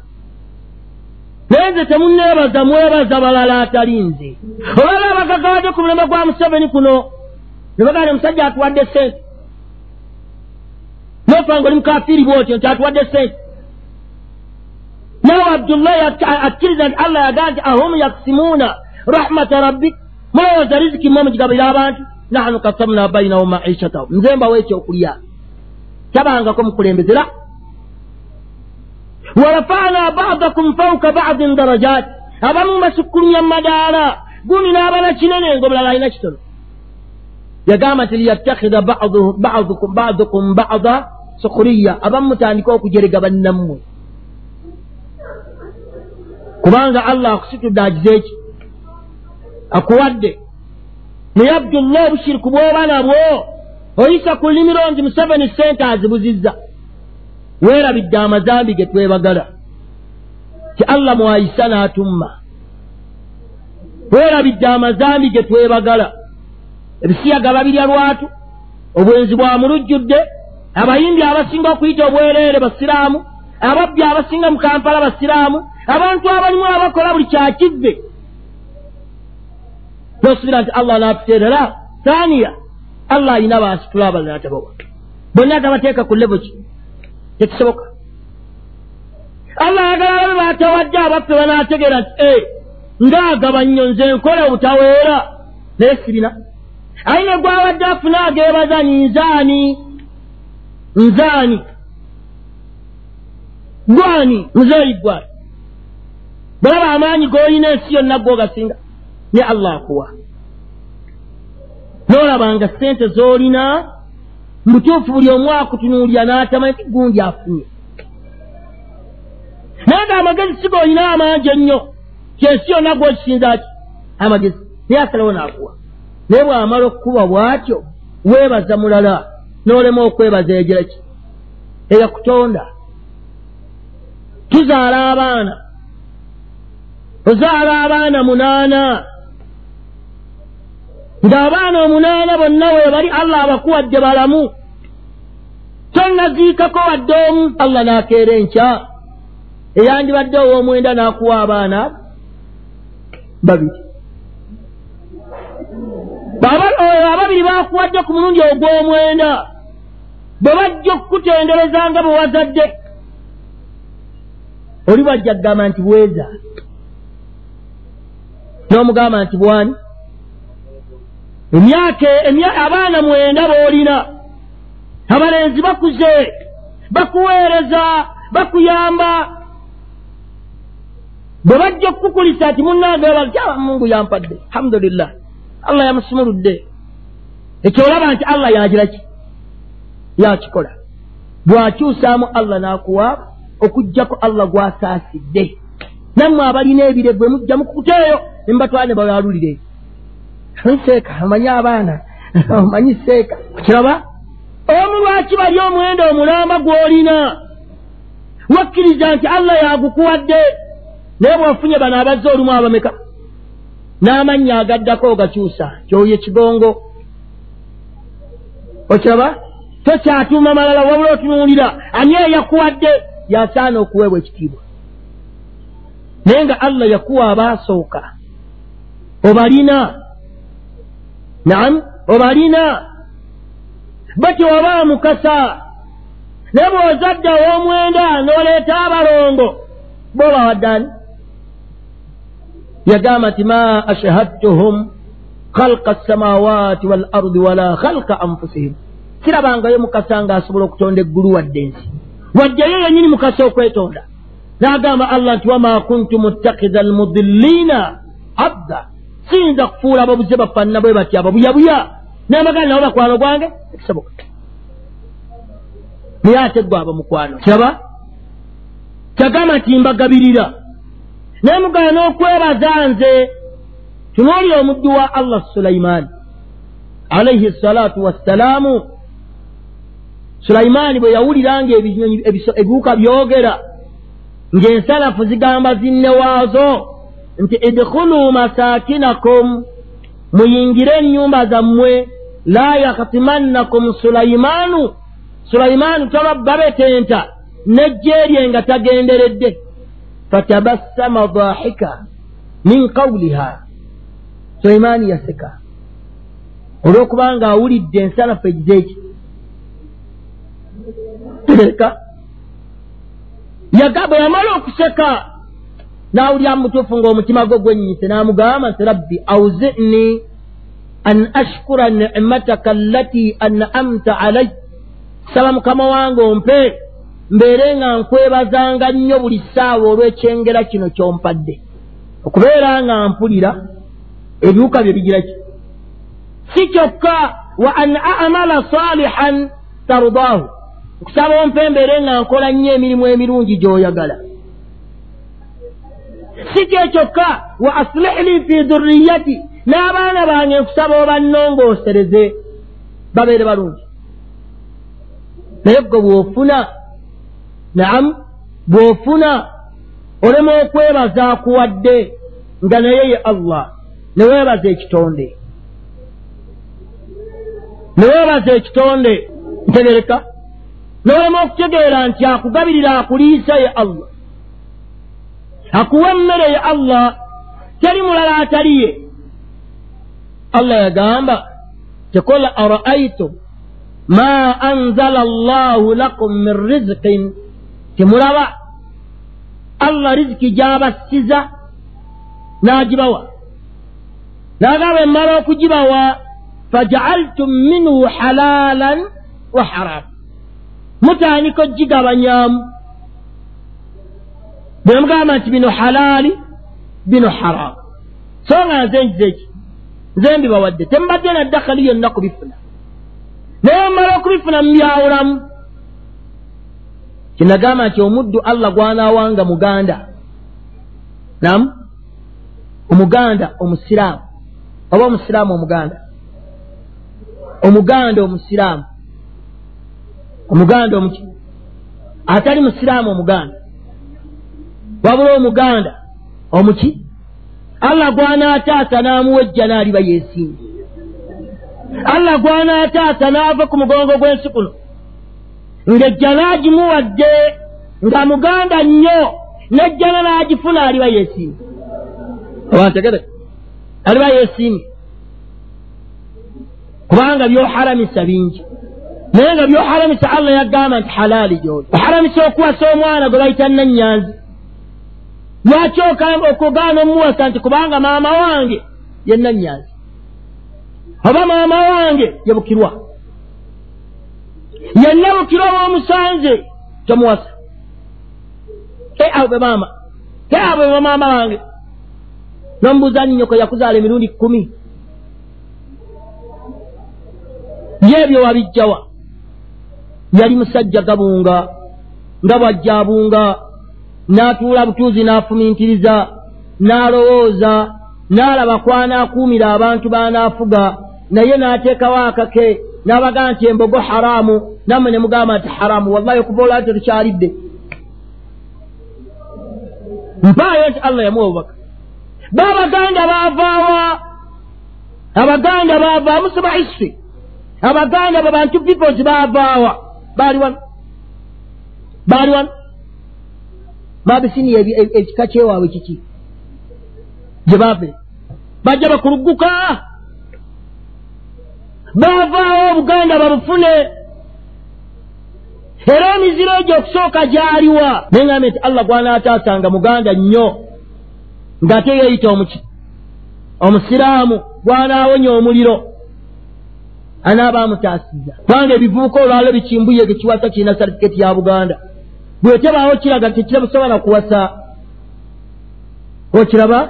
S1: naye nze temunneebaza mwebaza balala atali nze. Olaba abagagawadde ku mulema gwa museveni kuno ne bagala ne musajja atuwadde sente nofa nga oli mukafiiri bwotyo nti atuwadde sente nawe abdullahi akkiriza nti allah yagaa nti ahum yaksimuuna rahmata rabbik mulowooza riziki mwe mugigabira abantu? Nahnu kasamna bainahum maishatahum nze mbawo ekyokulya. Kyabangako mukulembezera warafana badakum fauka badin darajat abamu basukkulumya madaala gundi n'abana kinene ngaomulala alina kitono yagamba nti liyattakhidha badukum bada sukhuriya abamu mutandika okujerega bannammwe kubanga allah akusitudde agize eki akuwadde naye abdullah obushiriku bw'oba nabwo oyisa ku limiro nti museveni sente azibuzizza weerabidde amazambi ge twebagala. Ti allah mwayisa n'atumma. Weerabidde amazambi ge twebagala. Ebisiyaga babirya lwatu. Obwenzi bwamulujjudde abayimbi abasinga okuyita obwereere basiraamu. Ababbi abasinga mu kampala basiraamu. Abantu abalimu abakola buli kyakizze nosubira nti allah naatuteerera thaniya allah ayina baasitula abalala tabawa bonna tabateeka ku levo ki tekisoboka allah ayagala babe batawadde abaffe banaategeera e ngaagaba nnyo nze nkola obutaweera naye sirina ayina gwawadde afuna ageebaza ni nzaani nzaani gwani muzeeyi gwani bwalaba amaanyi g'olina ensi yonna googasinga ne allah akuwa noolabanga sente z'olina mutuufu buli omu akutunuulira n'atamanyi ti gundi afunye. Naye nga amagezi si g'olina amangi ennyo. Kyensi yonna gwokisinzaki amagezi. Naye asalawo n'akuwa. Naye bw'amala okukuba bw'atyo weebaza mulala n'olema okwebaza egiraki eyakutonda tuzaala abaana. Ozaala abaana munaana ng'abaana omunaana bonna we bali allah abakuwadde balamu. Tonnaziikako wadde omu allah n'akeera enkya. Eyandibadde ow'omwenda n'akuwa abaana babiri. Ababiri baakuwadde ku mulundi ogw'omwenda. Bwe bajja okukutendereza nga bwe wazadde oli bwajja kugamba nti bweza n'omugamba nti bwani emyaka abaana mwenda boolina. Abalenzi bakuze bakuweereza bakuyamba. Bwe bajja okukukulisa ati munnange babatyaba mungu yampadde alhamdulillah allah yamusumuludde. Ekyo olaba nti allah yagiraki yakikola. Bwakyusaamu allah n'akuwaaba okugjako allah gwasaasidde. Nammwe abalina ebire bwe mujja nembatwala ne balalulire seeka omanyi abaana. Omanyi seeka kiraba omu lwaki bali omwenda omulamba gw'olina? Wakkiriza nti allah yagukuwadde? Naye bwafunye bano abazze olumu abameka? N'amannya agaddako ogakyusa. Kyoyo ekigongo. Okiraba tokyatuuma malala wabula otunuulira. Ani eyakuwadde? Yasaana okuweebwa ekitiibwa. Naye nga allah yakuwa abaasooka obalina naam obalina. Bati waba mukasa. Naye bw'ozadde ow'omwenda n'oleeta abalongo boobawaddaani yagamba nti ma ashhadtuhum khalqa asamawaati wal ardi wala khalqa anfusihim. Kirabangayo mukasa ng'asobola okutonda eggulu wadde ensi. Waddeyo yennyini mukasa okwetonda. N'agamba allah nti wama kuntu muttakida almudilliina abda siyinza kufuula ababuze bafaanana bwe bati ababuyabuya. N'amagana nabo bakwano gwange ekisoboka naye ate gwe aba mukwano kiraba kyagamba nti mbagabirira. Naye mugana n'okwebaza nze tunoolya omuddu wa allah sulaimaani alaihi salaatu wassalaamu. Sulaimaani bwe yawuliranga ebiwuka byogera ng'ensalafu zigamba zinne waazo nti idkhulu masakinakum muyingire ennyumba zammwe la yakhtimannakum sulaimaanu sulaimaanu tababba betenta nejjeerye nga tagenderedde. Fatabassama daahika min qawliha. Sulaimaani yaseka. Olw'okubanga awulidde ensalafu egizeeki tereka. Yagabwe yamala okuseka n'awulira mutuufu ng'omutima gwe gwennyise n'amugamba nti rabbi auzini an ashkura nimataka allati an'amta alay. Saba mukama wange ompe mbeere nga nkwebazanga nnyo buli ssaawa olw'ekyengera kino kyompadde. Okubeera nga mpulira ebiwuka bye bigira ki? Si kyokka wa an amala salihan tardaahu okusaba ompe mbeere nga nkola nnyo emirimu emirungi gy'oyagala si kyekyokka wa aslihli fi dhurriyati n'abaana bange nkusaba obannongoosereze babeere balungi. Naye gwe bw'ofuna naamu bw'ofuna olema okwebaza akuwadde nga naye ye allah ne weebaza ekitonde. Ne weebaza ekitonde ntegereka. N'olema okutegeera nti akugabirira akuliisa ye allah akuwa emmere ye allah. Teri mulala atali ye allah yagamba tekola araaitum ma anzala allahu lakum min rizikin temulaba allah riziki gy'abassiza n'agibawa n'agamba emmala okugibawa fajaaltum minhu halaalan wa haraam mutandika ogigabanyamu bwe mugamba nti bino halaali bino haraamu so nga nze njize eki nze mbibawadde tembadde naddakali yonna kubifuna. Naye mmala okubifuna mubyawulamu kyenagamba nti omuddu allah gwanaawanga muganda. Namu omuganda omusiraamu. Oba omusiraamu omuganda? Omuganda omusiraamu. Omuganda omuki atali musiraamu omuganda wabula omuganda omuki? Allah gwanaataasa n'amuwa ejja n'aliba yeesimbye allah gwanaataasa n'ava ku mugongo gw'ensi kuno. Ng'ejja n'agimuwadde nga muganda nnyo n'ejjana n'agifuna aliba yeesimbye abantegere aliba yeesimbye kubanga byoharamisa bingi. Naye nga byoharamisa allah yagamba nti halaali gyoli. Oharamisa okuwasa omwana gwe bayita nannyanzi lwaki okugaana omuwasa nti kubanga maama wange ye nannyanzi. Oba maama wange yebukirwa yenna bukirwa bwomusanze tomuwasa. Abo be maama e abo be maama wange. Nomubuuza ninyoko yakuzaala emirundi kkumi. Yeebyo wabijjawa. Yali musajja gabunga nga bwajja abunga n'atuula butuuzi n'afumintiriza n'alowooza n'alaba kwanaakuumira abantu baanaafuga naye n'ateekawo akake n'abagaa nti embogo haraamu nammwe ne mugamba nti haraamu wallahi okuva olwali tetukyalidde. Mpaayo nti allah yamuwa obubaka baabaganda baavaawa abaganda baava musoma history. Abaganda babantu peoples baavaawa. Baali wano. Baali wano babisiniya ekika kyewaabwe kiki? Gye baavire bajja bakulugguka. Baavaawo obuganda babufune. Era emiziro egyo okusooka gyaliwa. Neŋgambe nti allah gwanaataasanga muganda nnyo ng'ate yeeyita omuki omusiraamu gwanaawonya omuliro. Anaaba amutaasiza kubanga ebivuuka olwalo bikimbuye gekiwasa kirina satifiketi ya buganda bwetebaawo kiraga tekirabusobola kuwasa. Okiraba?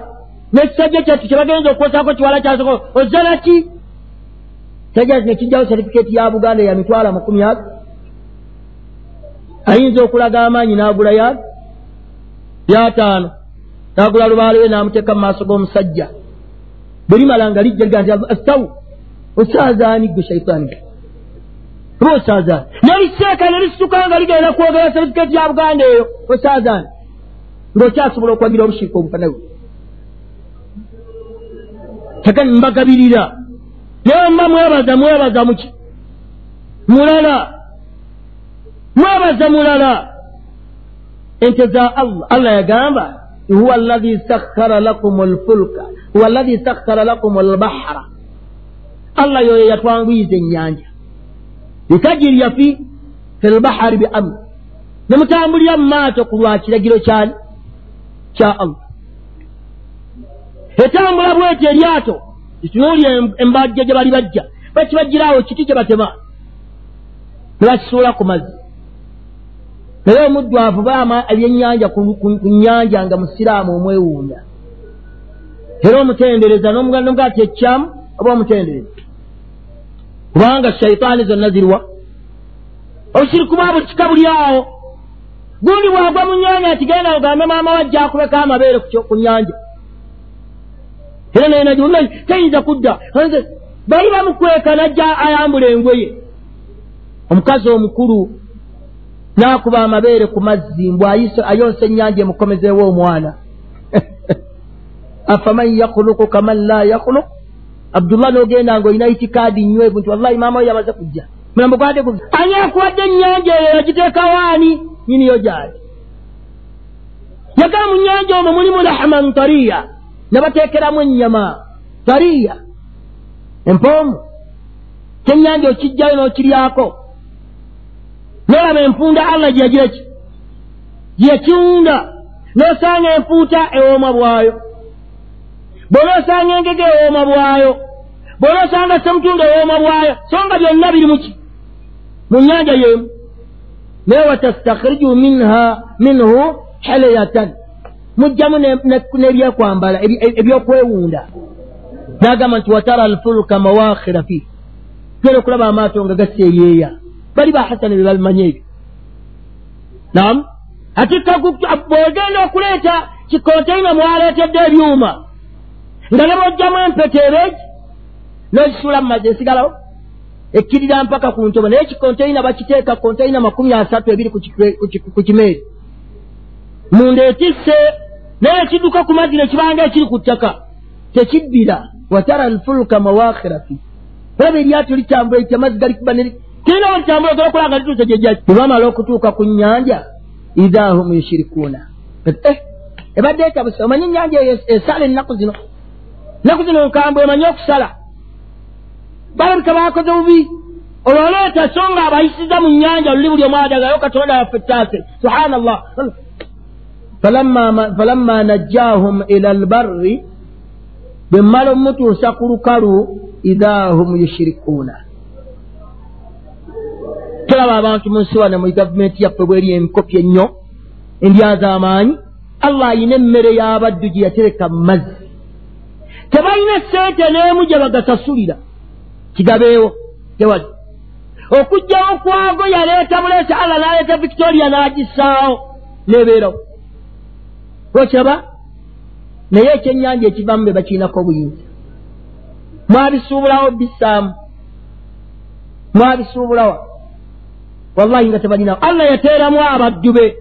S1: Nekisajja kyattu kyebagenza okuwasaako kiwala kyasoko ozanaki sajja nekijjawo satifiketi ya buganda ya mitwalo amakumi ago ayinza okulaga amaanyi n'agula ya yataano n'agula lubaalo we n'amuteeka mu maaso g'omusajja. Bwe limala nga lijja liga nti astawu osaazaani gwe shaitaani oba osaazaani neliseeka nelisituka nga ligenda kwogera satifiketi ya buganda eyo. Osaazaani ng'okyasobola okwagira obushirika obufanawe taka mbagabirira. Naye mba mwebaza mwebaza muki mulala. Mwebaza mulala. Ente za allah. Allah yagamba huwa allahi sakhara lakum lfulka huwa allahi sakhara lakum lbahara allah yoyo yatwanguyiza ennyanja likajirya fi fi lbahari bi amri nemutambulira mu maato ku lwa kiragiro kyani kya allah. Etambula bwetyo eryato kitunuulya embajja gye bali bajja. Bakibajjiraawo kiti kye batema? Ne bakisuula ku mazzi. Naye omuddu avuba ebyennyanja ku nnyanja nga musiraamu omwewunda era omutendereza nomugaa ti ekyamu oba omutendereza kubanga shaitaani zonna ziriwa. Obusiriku bwa buli kika buli awo. Gundi bwagwa mu nyanja ati genda ogambe maama wajja akubeko amabeere ku nyanja era naye nagiunayi tayinza kudda. Bali bamukweka najja ayambula engoye. Omukazi omukulu n'akuba amabeere ku mazzi mbw ayonsa ennyanja emukomezeewo omwana. Afaman yakhuluku kaman la yakhuluk abdullah n'ogenda nga olina itikaadi nywevu nti wallahi maama we yamaze kujja. Mulambo gwade ani akuwadde ennyanja eyo yagiteekawaani nyiniyo gyali. Yagala mu nnyanja omwo mulimu lahman tariya ne bateekeramu ennyama. Tariya. Empoomu kyennyanja okijjayo n'okiryako. N'olaba empunda allah gye yagira ki gyekiwunda n'osanga enfuuta ewooma bwayo bw'onoosanga engege ewooma bwayo bw'onoosanga semutundu ewooma bwayo so nga byonna biri muki mu nnyanja y'emu. Naye watastakhriju minha minhu heleyatan mujjamu n'ebyekwambala ebyokwewunda. N'agamba nti watara alfulka mawakhira fi gera okulaba amaato nga gaseeyeeya. Bali bahasani be babimanyi ebyo. Nam ati bwegenda okuleeta kikonteina mwaleetedde ebyuma nga ne bojjamu empeta ebeegi n'ozisuula mu mazzi esigalawo ekkirira mpaka ku ntobo naye kikonteina bakiteeka konteina makumi asatu ebiri ku kimeeri. Munda etisse naye ekidduka ku mazzi ne kibanga ekiri ku ttaka tekibbira watara alfulka mawakhira fi. Olaba eryato litambula iti amazzi gali kuba kirina we litambula ogala okulanga lituuse gyejjaki bwe bamala okutuuka ku nnyanja idha hum yushirikuuna. Eh ebadde etabuse omanyi ennyanja eyo esala ennaku zino ennaku zino nkambwe emanyi okusala. Balabika bakoze bubi. Olwoleeta so nga abayisiza mu nnyanja luli buli omwadagayo katonda yaffe ttaase subhanallah. Falamma najjahum ila albarri bwe mmala omutuusa ku lukalu idha hum yushirikuuna tulaba abantu mu nsi wane mu gavumenti yaffe bweri enkopya ennyo endyaz'amaanyi allah ayina emmere y'abaddu gye yatereka mu mazzi tebalina sente n'emu gye bagasasulira. Kigabeewo tewali. Okugjawo kwago yaleeta buleesi allah n'aleeta victoria n'agissaawo neebeerawo okiraba naye ekyennyanja ekivamu be bakiinako obuyinza. Mwabisuubulawo bissaamu. Mwabisuubulawa wallahi nga tebalinawo. Allah yateeramu abaddu be.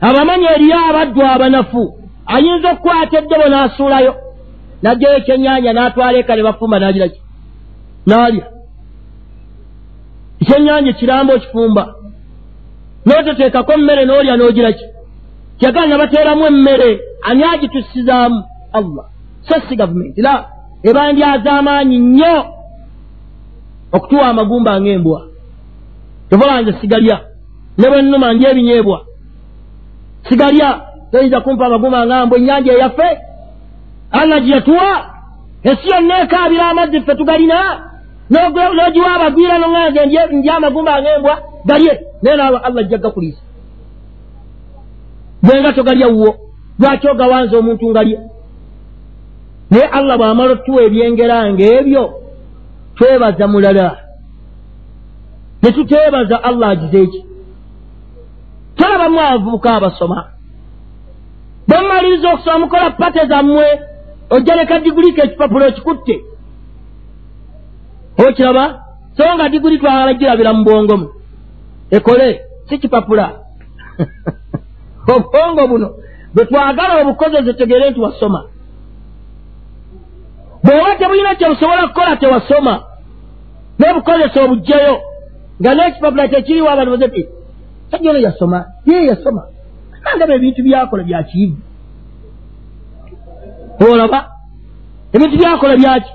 S1: Abamanyi eriyo abaddu abanafu. Ayinza okukwata eddebo n'asuulayo najjayo ekyennyanja n'atwala eka ne bafumba n'agiraki n'alya. Ekyennyanja ekirambo okifumba. N'ototeekako emmere n'olya n'ogiraki kyagala nabateeramu emmere ani agitusizaamu allah. So si gavumenti la eba ndyaz'amaanyi nnyo okutuwa amagumba ng'embwa. Tovalanze sigalya. Ne bwe nnuma ndya ebinyeebwa. Sigalya. Toyinza kumpa amagumba ngambwa ennyanja eyaffe allah gye yatuwa ensi yonna ekaabira amazzi ffe tugalina n'ogiwa abagwira noŋanze ndya amagumba ng'embwa galye. Naye naaba allah jja gakuliisa. Bwenga togalya wuwo lwaki ogawanza omuntu ngalye naye allah bw'amala otuwa ebyengera ng'ebyo twebaza mulala. Ne tuteebaza allah agize eki tolabamu abavubuka abasoma. Bwemumaliriza okusoma mukola pate zammwe ojja leka digulika ekipapulo ekikutte okiraba? So nga diguli twala girabira mu bwongomu ekole si kipapula. Obwongo buno bwe twagala obukozese tegere nti wasoma. Bw'oba tebulina kyebusobola kukola tewasoma. N'obukozesa obugjeyo nga n'ekipapula kyekiriwo abantu baze ti sajja ono yasoma. Ye yasoma. Andaba ebintu byakola byakiivu olaba ebintu byakola byaki?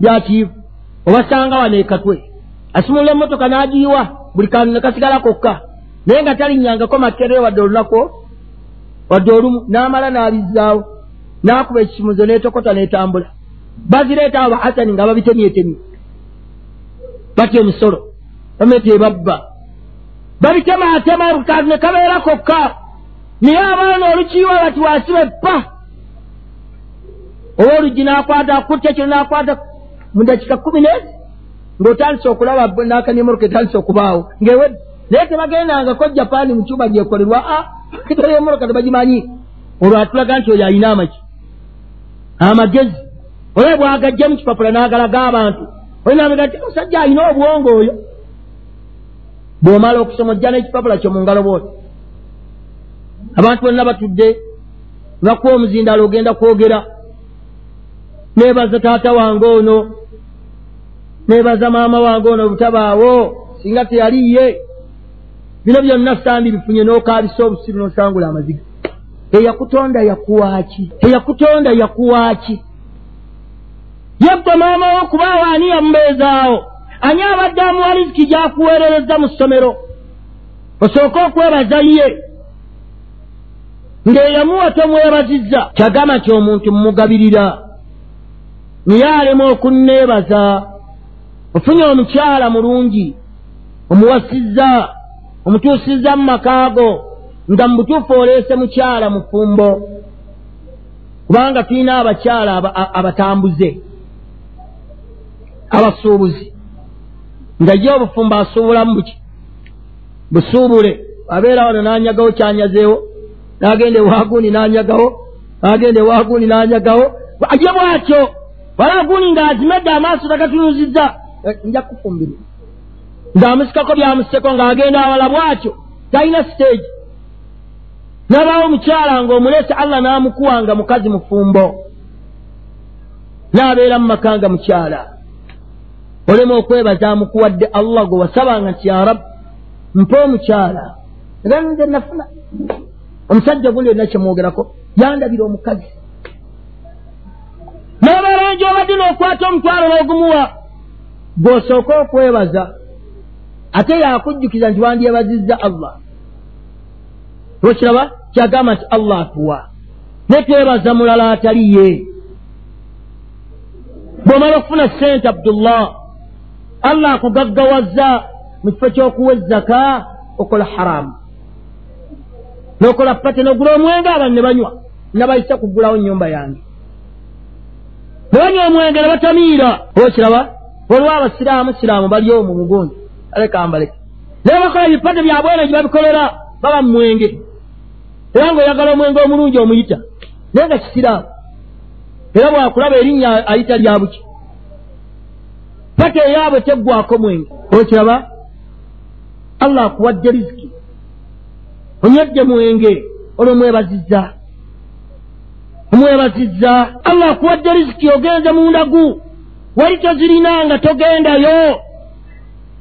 S1: Byakiivu. Obasanga wano ekatwe asumula emmotoka n'agiyiwa buli kantu ne kasigala kokka. Naye nga talinyangako makerere wadde olunaku wadde olumu n'amala n'abizzaawo n'akuba ekikimuzo n'etokota n'etambula. Bazireetaawo bahasani nga babitemyetemye batya emisolo bamete ebabba babitemaatema kantu ne kabeera kokka. Naye abaana olukiiwa bati wasiba eppa oba oluggi n'akwata akutta ekiro n'akwata mu dakika kumi nezi ng'otandise okulaba n'akanyemoroka etandise okubaawo. Ng'ewedde naye tebagendangako japaani mu kyumba gyekolerwa a ah, kitoleyemoroka tebagimanyi olwo atulaga nti oyo ayina amaki amagezi. Olwe bwagajja mu kipapula n'agalaga abantu. Oyinamega ti omusajja ayina obwongo oyo. Bw'omala okusoma ojja n'ekipapula kyo mu ngalo bwoti abantu bonna batudde bakuwa omuzindalo ogenda kwogera neebaza taata wange ono. Neebaza maama wange ono butabaawo singa teyaliye bino byonna sandi bifunye n'okaabisa obusiru n'osangula amaziga. Eyakutonda yakuwaaki eyakutonda yakuwaaki yebwe maama wo okubaawo ani yamubeezaawo? Ani abadde amuwa riziki gyakuweerereza mu ssomero? Osooke okwebaza ye. Ng'eyamuwa tomwebazizza. Kyagamba nti omuntu mumugabirira naye alema okunneebaza ofunye omukyala mulungi omuwasizza omutuusizza mu makaago nga mu butuufu oleese mukyala mufumbo kubanga tulina abakyala abatambuze abasuubuzi. Nga ye obufumbo asuubulamu buki? Busuubule. Abeera wano n'anyagawo kyanyazeewo n'agenda ewaguuni n'anyagawo n'agenda ewaguuni n'anyagawo. Ye bw'atyo wala aguuni ng'azimedde amaaso tagatunuzizza. Eh, nja kufumbirwa. Ng'amusikako byamuseko ng'agenda awala bw'atyo talina siteegi nabaawo omukyala ng'omuleese allah n'amukuwanga mukazi mufumbo n'abeera mu maka nga mukyala. Olema okwebaza amukuwadde allah gwe wasabanga nti ya rabu mpa omukyala. Era nze nafuna. Omusajja gundi olina kyemwogerako yandabira omukazi n'obeera ngyobadde n'okwata omutwalo n'ogumuwa? Gw'osooka okwebaza ate yakujjukiza nti wandyebazizza allah. Okiraba kyagamba nti allah atuwa. Ne twebaza mulala ataliye bw'omala okufuna sente abdullah allah akugaggawazza mu kifo ky'okuwa ezzaka okola haramu. N'okola pate n'ogula omwenge abantu ne banywa. Nabayisa kugulawo nyumba yange ne banywa omwenge ne batamiira okiraba waliwo abasiraamu siraamu bali omu mugundi aleka mbaleke naye bakola ebipate byabwene gye babikolera baba mu mwenge. Era ng'oyagala omwenge omulungi omuyita naye nga kisiraamu. Era bwakulaba erinnya ayita lyabuki pate eyaabwe teggwako mwenge. Okiraba allah akuwadde riziki. Onywedde mwenge olwomwebazizza omwebazizza allah akuwadde riziki ogenze mundagu wali tozirina nga togendayo.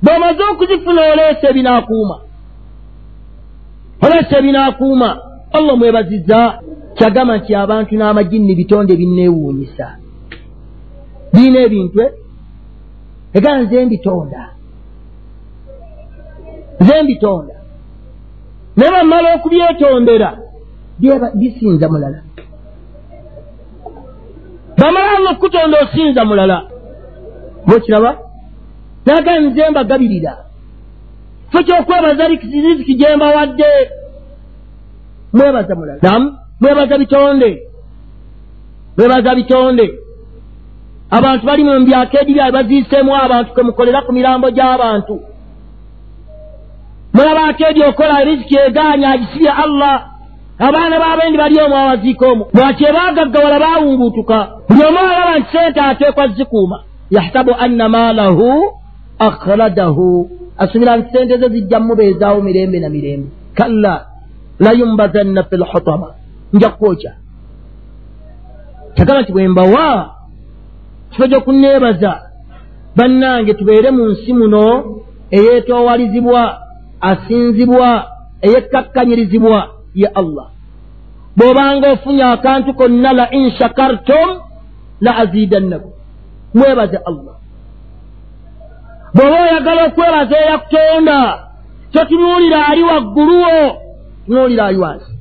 S1: Bw'omaze okuzifuna oleese ebinaakuuma. Oleese ebinaakuuma. Allah omwebazizza kyagamba nti abantu n'amajinni bitonde binneewuunyisa. Biina ebintu e egaa nze mbitonda. Nze mbitonda. Naye bamala okubyetondera bisinza mulala bamalanga okukutonda osinza mulala. Bwekiraba naga nze mbagabirira. Fe kyokwebaza riziki gye mbawadde. Mwebaza mulala. Namu mwebaza bitonde. Mwebaza bitonde. Abantu bali mu mbyaka edi byabe baziiseemu abantu kemukolera ku mirambo gy'abantu. Mulabaako edi okola riziki egaanya agisibye allah abaana b'abendi bali omu awaziika omu lwaki ebaagaggawala baawunguutuka buli omu alaba nti sente ateekwa zikuuma. Yahsabu anna maalahu akhradahu. Asubira nti sente ze zijja mubeezaawo mirembe na mirembe. Kalla layumbazanna fi lhutama nja kukwokya kyagamba nti bwe mbawa kifo gy'okunneebaza bannange tubeere mu nsi muno eyeetoowalizibwa asinzibwa eyekkakkanyirizibwa ye allah. Bw'obanga ofunye akantu konna la in shakartum la aziidannakum mwebaze allah. Bw'oba oyagala okwebaza eyakutonda totunuulira ali wagguluwo tunuulira ali wansi.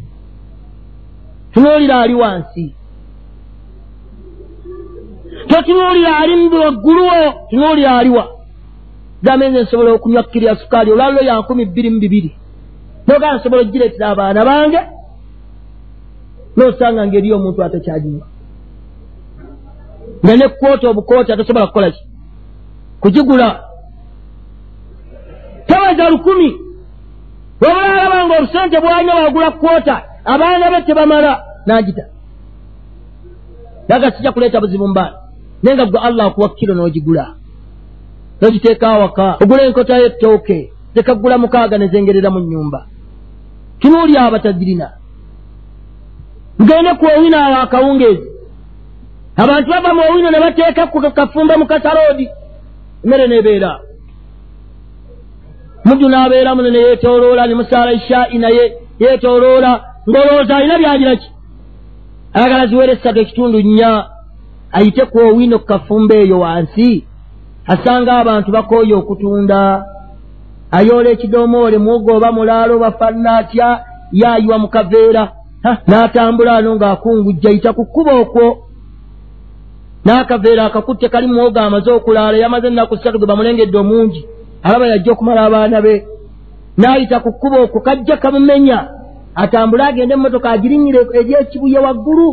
S1: Tunuulira ali wansi. Totunuulira ali muwagguluwo tunuulira aliwa gambe nze nsobola okunywa kkirya sukaali olwaliro ya nkumi bbiri mu bibiri nogaa nsobola okugireetera abaana bange nosanga ngaeri omuntu atakyaginywa nga ne kwoota obukoota tosobola kukola ki? Kugigula. Tabaza lukumi. Wabula alabanga obusente bwanywa wagula kwota abaana be tebamala n'agita. Naga sijja kuleeta buzibu mubaana naye nga gwe allah akuwa kiro n'ogigula. N'ogiteeka awaka. Ogula enkota y'ettooke zekagula mukaaga ne zengerera mu nnyumba. Tunuuli abatagirina mugende ku owino awo akawungeezi. Abantu bava mu owino ne bateeka ku kafumbe mu kasaroodi emmere n'ebeera. Mujju n'abeeramu ne yeetooloola ne musaala ishaa'i naye yeetooloola. Ng'olowooza alina byagira ki? Ayagala ziwere essatu ekitundu nnya ayite ku owino ku kafumbe eyo wansi asanga abantu bakooye okutunda ayoola ekidoomoole muogo oba mulaalo bafanna atya yaayiwa mu kaveera. N'atambula ano ng'akungujja yita ku kkuba okwo. N'akaveera akakutte kali muogo amaze okulaala yamaze ennaku ssatu ge bamulengedde omungi alaba yajja okumala abaana be. N'ayita ku kkuba okwo kajja kamumenya atambule agende emmotoka agirinyire eryekibuye waggulu.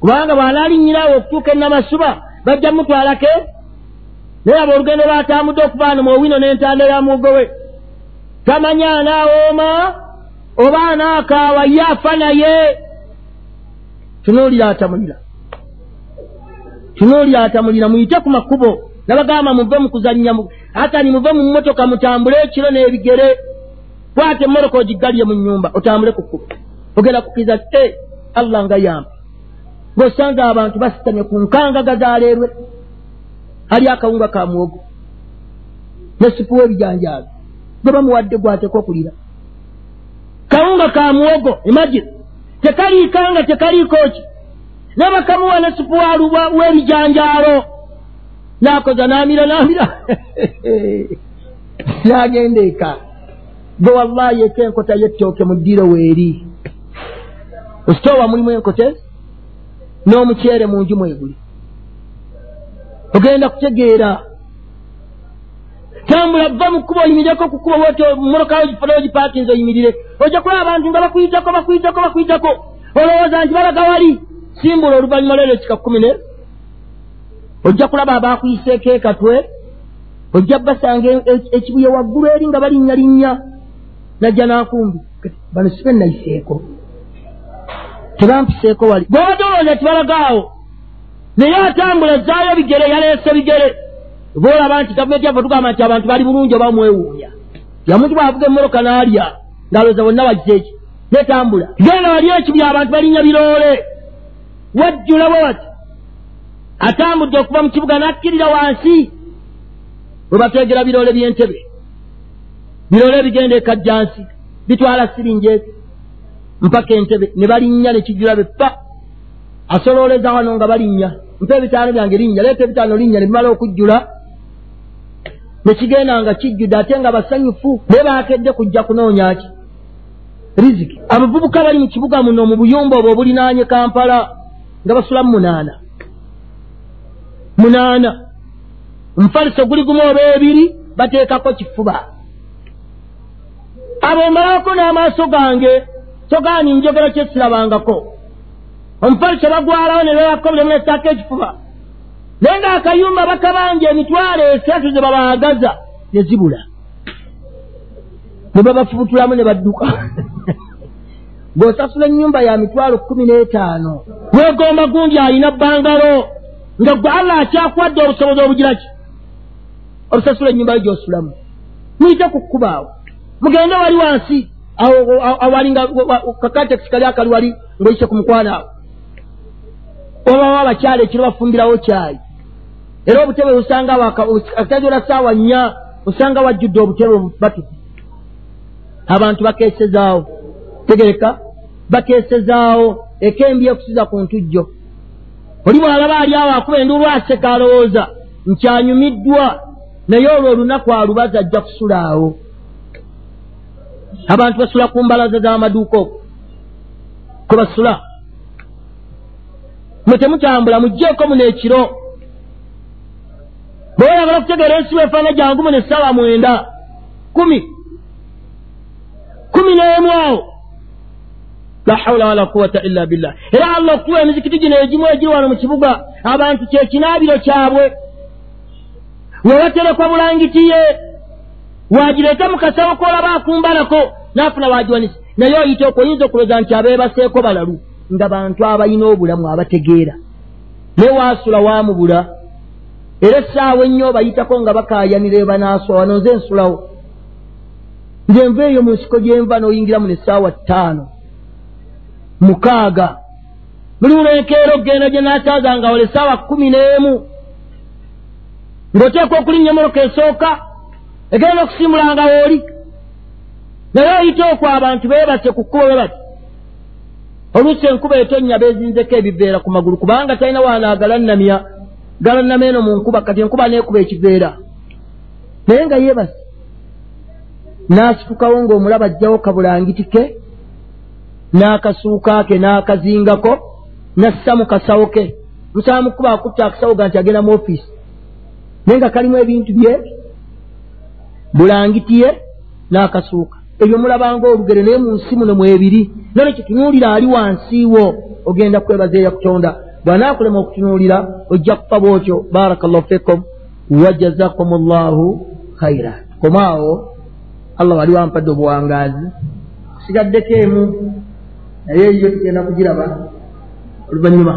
S1: Kubanga bw'anaalinnyirawo okutuuka enamasuba bajja mutwalake naye aba olugendo lwatambudde okuvaana mu owino n'entanda ya mugo we. Tamanya anaawooma oba anaakaawa ye afa naye. Tunuulira atamulira. Tunuulira atamulira muyite ku makubo. Nabagamba muve mu kuzannya atani muve mu mmotoka mutambule ekiro n'ebigere. Kwata emmoroka ogiggalye mu nnyumba otambule ku kkubo. Ogenda kukkiriza ti e allah nga yampa. Ng'osanze abantu basitamye ku nkangaga zaleerwe ali akawunga ka muwogo ne supu w'ebijanjaabi gwe bamuwadde gwateka okulira kawunga ka muwogo imagine. Tekaliikanga tekaliiko ki? Ne supu walubwa w'ebijanjaalo n'akoza n'amira n'amira. N'agenda eka. Gwe wallahi eka enkota y'ettooke mu ddiro weeri. Ositoowa mulimu enkote n'omuceere mu nju mweguli ogenda kutegeera. Tambula va mu kkuba oyimirireko ku kkuba bwotyo mumorokawo gifuna ogipaakinze oyimirire ojja kulaba abantu nga bakuyitako bakuyitako bakuyitako olowooza nti balaga wali? Simbula oluvannyuma lwero ekika kkumi ne. Ojja kulaba abakuyiseeko ekatwe ojja basanga e- e- ekibuye waggulu eri nga balinnya linnya. Najja n'akumbi. Bano sibe nayiseeko tebampiseeko wali. Bwobadde olowooza tibalagaawo naye atambula zaayo bigere yaleese bigere. Boolaba nti gavumenti yaffe tugamba nti abantu bali bulungi oba mwewuunya yamuntu bwavuga emmoroka n'alya ng'alowooza bonna bagiseeki netambula genda wali ekibya abantu balinnya biroole wajjula bwe bati atambudde okuva mu kibuga n'akkirira wansi. Bwe bateegera biroole by'entebe. Biroole ebigenda ekajjansi bitwala siringi ezi. Mpaka entebe ne balinnya ne kijjula be pa asolooleza wano nga balinnya mpa ebitaano byange linnya leeta ebitaano linnya ne bimala okujjula. Ne kigenda nga kijjudde ate nga basanyufu naye baakedde kujja kunoonya ki? Riziki. Abavubuka bali mu kibuga muno mu buyumba obwo obulinaanye kampala nga basulamu munaana. Munaana. Omufaliso guli gumu oba ebiri bateekako kifuba. Abo mbalako n'amaaso gange togaani njogera kyesirabangako omufaliso bagwalawo ne bebako bulemu netaako ekifuba. Naye ng'akayumba bakabanja emitwalo esatu ze babaagaza ne zibula. Ne babafubutulamu ne badduka. Bw'osasula ennyumba ya mitwalo kkumi n'etaano. Weegomba gundi alina bbangalo nga gwe allah akyakwadde obusobozi obugira ki? Olusasula ennyumba yo gy'osulamu. Muyite ku kkubaawo mugende wali wansi awalinga kakatekisi kali akali wali ng'oyise ku mukwana awo obawo abakyala ekiro bafumbirawo kyayi. Era obutebe busanga akatajola saawa nnya osanga wajjudde obutebe batuku abantu bakeesezaawo tegereka bakeesezaawo ekembi ekusiza ku ntujjo. Oli bw'alaba ali awo akuba enduulu aseka alowooza nkyanyumiddwa naye olwo olunaku alubaza ajja kusula awo. Abantu basula ku mbalaza z'amaduuka okwo. Kwe basula mwe temutambula mugjeeko muno ekiro. Bwe oyagala okutegeera ensi weefaana jangu muno essaawa mwenda kumi kumi n'emu awo. La hawula wala quwata illa billah. Era allah okutuwa emizikiti gino egimu egiri wano mu kibuga abantu kyekinaabiro kyabwe. Wewaterekwa bulangiti ye wagireeta mu kasawo koolaba akumbalako naafuna wagiwanisa naye oyita okwo oyinza okulooza nti abeebaseeko balalu nga bantu abalina obulamu abategeera. Naye waasula waamubula era essaawa ennyo obayitako nga bakaayanira ebanaaswa wano nze nsulawo. Nze nva eyo mu nsiko gye nva n'oyingiramu nessaawa ttaano. Mukaaga. Buli lwenkeera okgenda gye naakyaza nga wala essaawa kkumi n'emu. Ng'oteekwa okulinnya emoroka esooka egenda okusimbulanga wooli naye oyita okwo abantu beebase ku kkubo be bati oluusi enkuba etonnya beezinzeko ebiveera ku magulu kubanga talina waana agalannamya galannama eno mu nkuba kati enkuba neekuba ekiveera. Naye nga yeebase n'asitukawo ng'omulaba ajjawo kabulangiti ke n'akasuuka ke n'akazingako nassa mu kasawo ke. Musaba mukuba akutta akasawo ga nti agenda mu ofiisi naye nga kalimu ebintu bye bulangiti ye n'akasuuka ebyo mulabanga olugere naye mu nsi muno mwebiri none kitunuulira ali wansiiwo ogenda kwebaza eya kutonda. Bw'anaakulema okutunuulira ojja kufa bwotyo. Baraka llahu fikum. Wajazakum llahu khaira komaawo allah wali wampadde obuwangaazi. Kusigaddeko emu naye eyo tugenda kugiraba. Oluvannyuma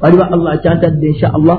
S1: waliba allah akyantadde insha allah